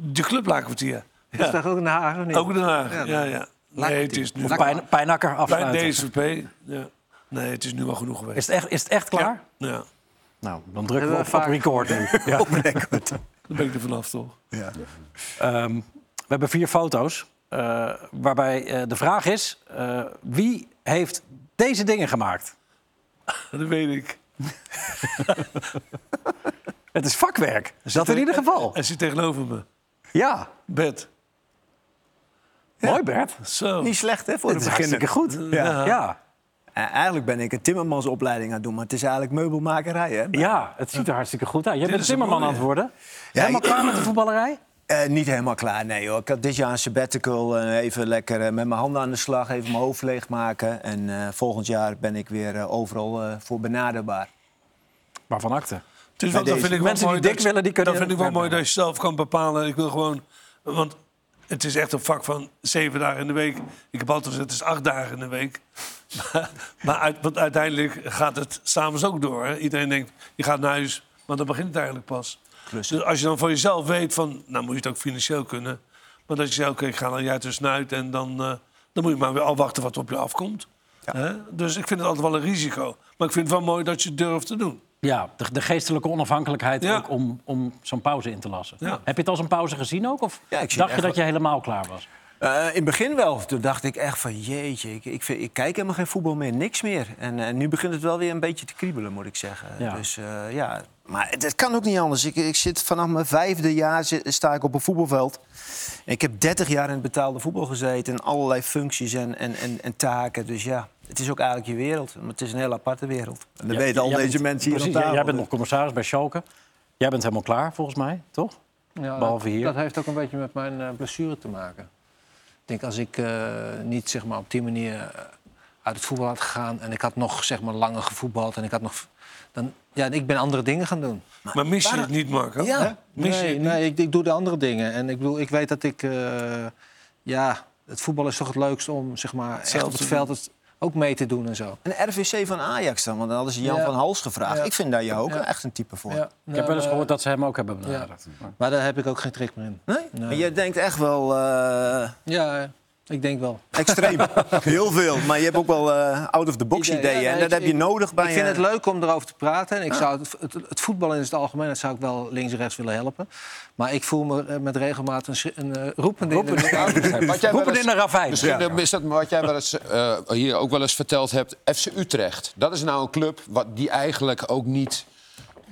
de clublaakkwartier. Dat is toch ook naar Haag, of niet? Ook Den Haag, Ja, ja, ja. Nee, het is nu Of Pijn, Pijnakker bij afsluiten. DSVP. Ja. Nee, het is nu wel genoeg geweest. Is het echt, is het echt klaar? Ja. Nou, dan drukken we op, op record nu. [LAUGHS] Ja. Op record. Dan ben ik er vanaf, toch? Ja. Ehm, we hebben vier foto's. Eh, waarbij eh, de vraag is: eh, wie heeft deze dingen gemaakt? [LAUGHS] Dat weet ik. [LAUGHS] Het is vakwerk. Dat in ieder geval. Hij zit tegenover me. Ja. Bert. Mooi, Bert. Zo. Niet slecht, hè, voor de is hartstikke goed. Ja. Ja. Eigenlijk ben ik een timmermansopleiding aan het doen, maar het is eigenlijk meubelmakerij, hè? Ja, het ziet er hartstikke goed uit. Jij bent is een timmerman aan het worden. Ja, Helemaal ik- klaar met de voetballerij? Eh, niet helemaal klaar, nee hoor. Ik had dit jaar een sabbatical. eh, even lekker eh, met mijn handen aan de slag, even mijn hoofd leegmaken. En eh, volgend jaar ben ik weer overal eh, voor benaderbaar. Waarvan akte? Bij wel, dat vind ik wel Mensen mooi die dik dat- willen, die kunnen Dat vind ik wel mooi dat je zelf kan bepalen. Ik wil gewoon... Want het is echt een vak van zeven dagen in de week. Ik heb altijd gezegd, het is acht dagen in de week. [LAUGHS] Maar, maar uit, want uiteindelijk gaat het s'avonds ook door. Hè? Iedereen denkt, je gaat naar huis. Maar dan begint het eigenlijk pas. Dus als je dan voor jezelf weet van... Nou moet je het ook financieel kunnen. Maar dat je zegt, oké, ik ga dan de snuit... en dan, eh, dan moet je maar weer afwachten wat op je afkomt. Hè? Dus ik vind het altijd wel een risico. Maar ik vind het wel mooi dat je het durft te doen. Ja, de, de geestelijke onafhankelijkheid Ja. ook om, om zo'n pauze in te lassen. Ja. Heb je het als een pauze gezien ook? Of dacht je dat je helemaal klaar was? Eh, in het begin wel. Toen dacht ik echt van jeetje, ik, ik, vind- ik kijk helemaal geen voetbal meer, niks meer. En eh, nu begint het wel weer een beetje te kriebelen, moet ik zeggen. Ja. Dus eh, ja, maar het, het kan ook niet anders. Ik, ik zit vanaf mijn vijfde jaar sta ik op een voetbalveld. Ik heb 30 jaar in het betaalde voetbal gezeten. En allerlei functies en, en, en, en taken. Dus ja, het is ook eigenlijk je wereld. Maar het is een heel aparte wereld. En dat Ja, weten al jij deze bent- mensen hier precies, aan jij- tafel. Jij bent nog commissaris bij Schalke. Jij bent helemaal klaar, volgens mij, toch? Ja, Behalve dat, hier. dat heeft ook een beetje met mijn eh, blessure te maken. Ik denk, als ik eh, niet zeg maar, op die manier eh, uit het voetbal had gegaan... en ik had nog zeg maar, langer gevoetbald en ik had nog... Dan, ja, ik ben andere dingen gaan doen. Maar mis je het niet, Marco? Ja. Mis je nee, het niet? nee ik, ik doe de andere dingen. En ik, bedoel, ik weet dat ik... eh, ja, het voetbal is toch het leukst om zeg maar, echt Zelf op het veld het ook mee te doen en zo. Een RVC van Ajax dan, want dan hadden ze Jan Ja. van Hals gevraagd. Ja. Ik vind daar jou ook Ja. echt een type voor. Ja, Ik heb wel eens gehoord dat ze hem ook hebben Ja. benaderd. Maar daar heb ik ook geen trek meer in. Nee? Maar jij denkt echt wel eh, Ja, ik denk wel. extreem. [LAUGHS] Heel veel. Maar je hebt ook wel eh, out-of-the-box Idee, ideeën. ja, en nee, dat heb je nodig bij Ik vind het leuk om erover te praten. En ik Ah. zou het, het, het voetbal in het algemeen dat zou ik wel links en rechts willen helpen. Maar ik voel me eh, met regelmaat een, een eh, roepende in de Roepen in [LAUGHS] ravijn. Misschien Ja. eh, is dat wat jij wel eens, eh, hier ook wel eens verteld hebt. FC Utrecht. Dat is nou een club wat, die eigenlijk ook niet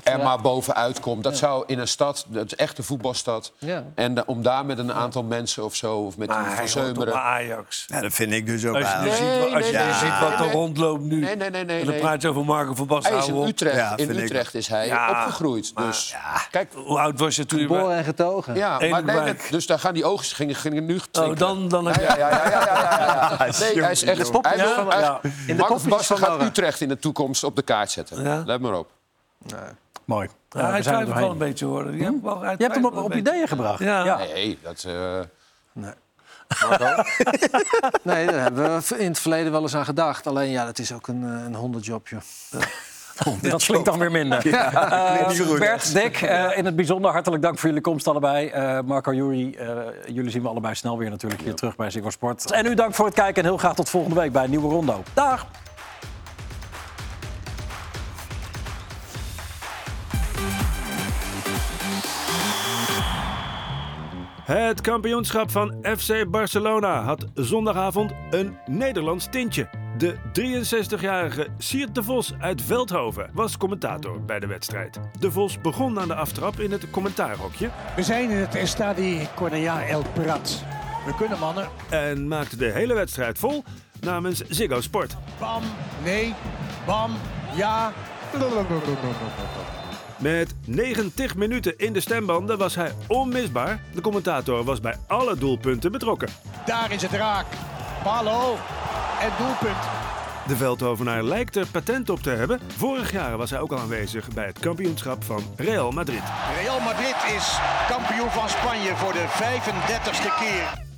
er Ja. maar bovenuit komt. Dat zou in een stad, dat is echt een voetbalstad. Ja. En da- om daar met een aantal mensen of zo, of met Maar een. Ajax. Ja, dat vind ik dus ook Als je, nu eigenlijk. ziet, als je nee, nee, ziet wat nee, er nee. rondloopt nu... Nee, nee, nee, nee. en dan nee. praat je over Marco van Basten. Hij is in. Utrecht. Ja, in Utrecht is hij Ja, opgegroeid. Dus kijk, Hoe oud was je toen je... bij- Geboren en getogen. ja, maar nee, dus daar gaan die ogen gingen, gingen nu Oh, dan, dan heb je... Ja, ja, ja, ja, ja, ja, ja. [LAUGHS] is Nee, hij is echt... Marco van Basten gaat. Utrecht in de toekomst op de kaart zetten. Let maar op. Mooi. Ja, Ja, hij twijfelt wel een beetje, hoor. Je hebt, wel, hij Je hebt hem op, op ideeën gebracht. Ja. Nee, dat... eh Nee. [LAUGHS] Nee, daar hebben we in het verleden wel eens aan gedacht. Alleen ja, dat is ook een, eh, een honderdjobje. Dat klinkt dan weer minder. [LAUGHS] Eh, Bert, Dick, eh, in het bijzonder hartelijk dank voor jullie komst allebei. Eh, Marco, Jury, eh, jullie zien we allebei snel weer natuurlijk hier terug bij Ziggo Sport. En u dank voor het kijken en heel graag tot volgende week bij een nieuwe Rondo. Dag! Het kampioenschap van FC Barcelona had zondagavond een Nederlands tintje. De 63-jarige Siert de Vos uit Veldhoven was commentator bij de wedstrijd. De Vos begon aan de aftrap in het commentaarhokje We zijn in het Estadi Cornellà El Prat. We kunnen mannen. en maakte de hele wedstrijd vol namens Ziggo Sport. Bam, nee, bam, ja. Met 90 minuten in de stembanden was hij onmisbaar. De commentator was bij alle doelpunten betrokken. Daar is het raak. Palo en doelpunt. De Veldhovenaar lijkt er patent op te hebben. Vorig jaar was hij ook al aanwezig bij het kampioenschap van Real Madrid. Real Madrid is kampioen van Spanje voor de 35ste keer.